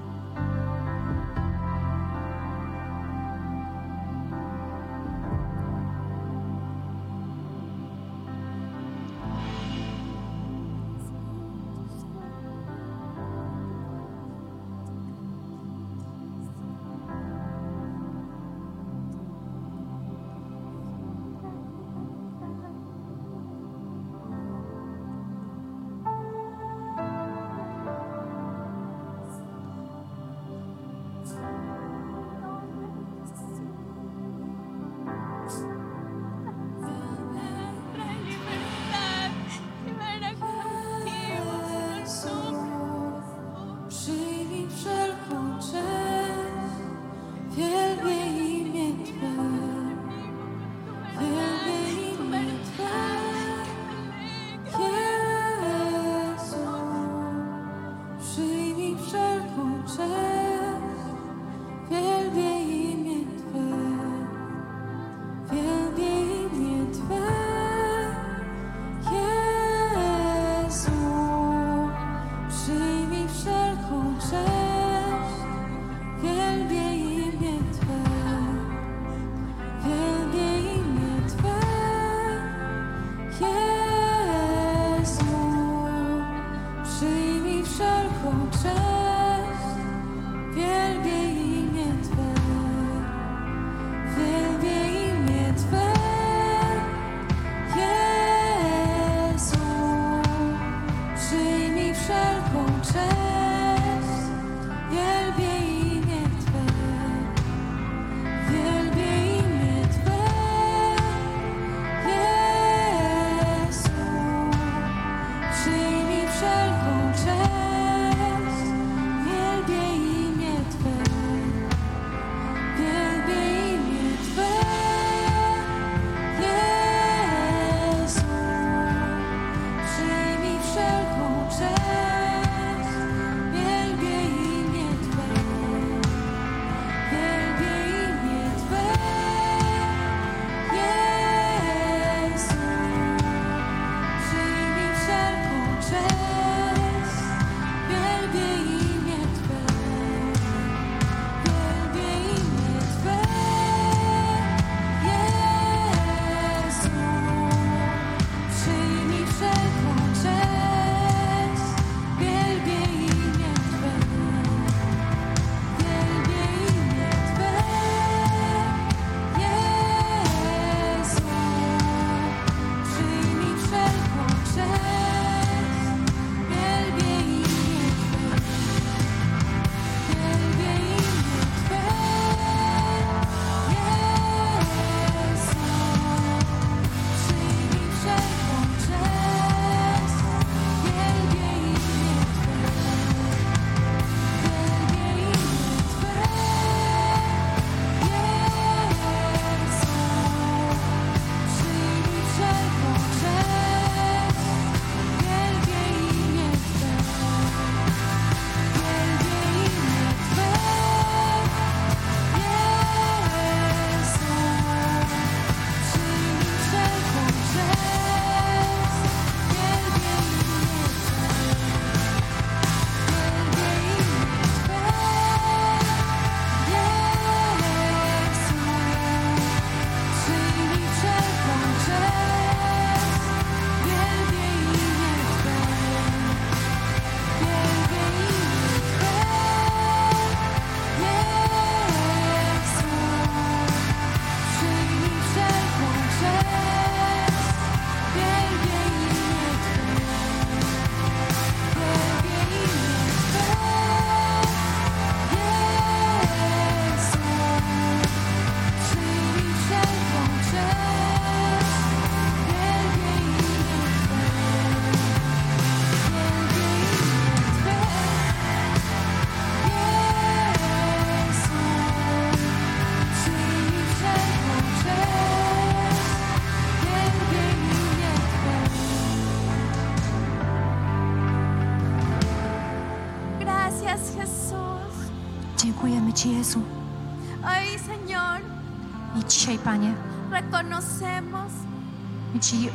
[SPEAKER 3] My Ci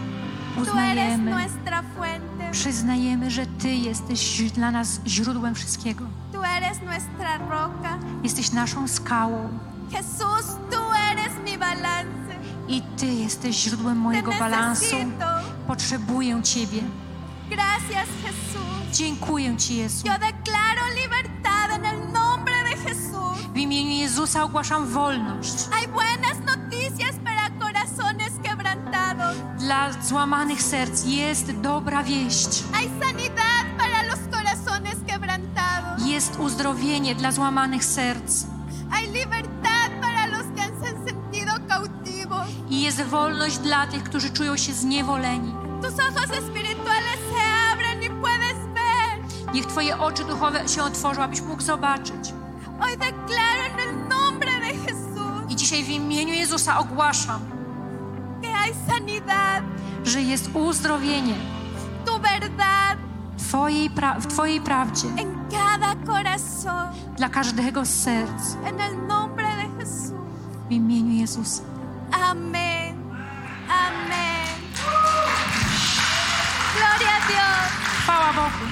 [SPEAKER 3] uznajemy, przyznajemy, że Ty jesteś dla nas źródłem wszystkiego. Jesteś naszą skałą
[SPEAKER 2] Jesús, tú eres mi balance.
[SPEAKER 3] i Ty jesteś źródłem mojego balansu. Potrzebuję Ciebie.
[SPEAKER 2] Gracias, Jesús.
[SPEAKER 3] Dziękuję Ci, Jezu.
[SPEAKER 2] Yo declaro libertad en el nombre de Jesús.
[SPEAKER 3] W imieniu Jezusa ogłaszam wolność dla złamanych serc. Jest dobra wieść.
[SPEAKER 2] Hay sanidad para los corazones quebrantados.
[SPEAKER 3] Jest uzdrowienie dla złamanych serc.
[SPEAKER 2] Hay libertad para los que han sentido cautivos.
[SPEAKER 3] I jest wolność dla tych, którzy czują się zniewoleni.
[SPEAKER 2] Tus ojos espirituales se abren y puedes ver.
[SPEAKER 3] Niech Twoje oczy duchowe się otworzą, abyś mógł zobaczyć.
[SPEAKER 2] Hoy declaro en el nombre de Jesús
[SPEAKER 3] I dzisiaj w imieniu Jezusa ogłaszam,
[SPEAKER 2] hay sanidad,
[SPEAKER 3] że jest uzdrowienie
[SPEAKER 2] tu verdad
[SPEAKER 3] w Twojej, pra- w twojej prawdzie
[SPEAKER 2] en cada corazón.
[SPEAKER 3] dla każdego z serc.
[SPEAKER 2] En el nombre de Jesús.
[SPEAKER 3] W imieniu Jezusa.
[SPEAKER 2] Amén. Amén. Gloria a Dios.
[SPEAKER 3] Chwała Bogu.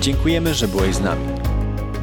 [SPEAKER 1] Dziękujemy, że byłeś z nami.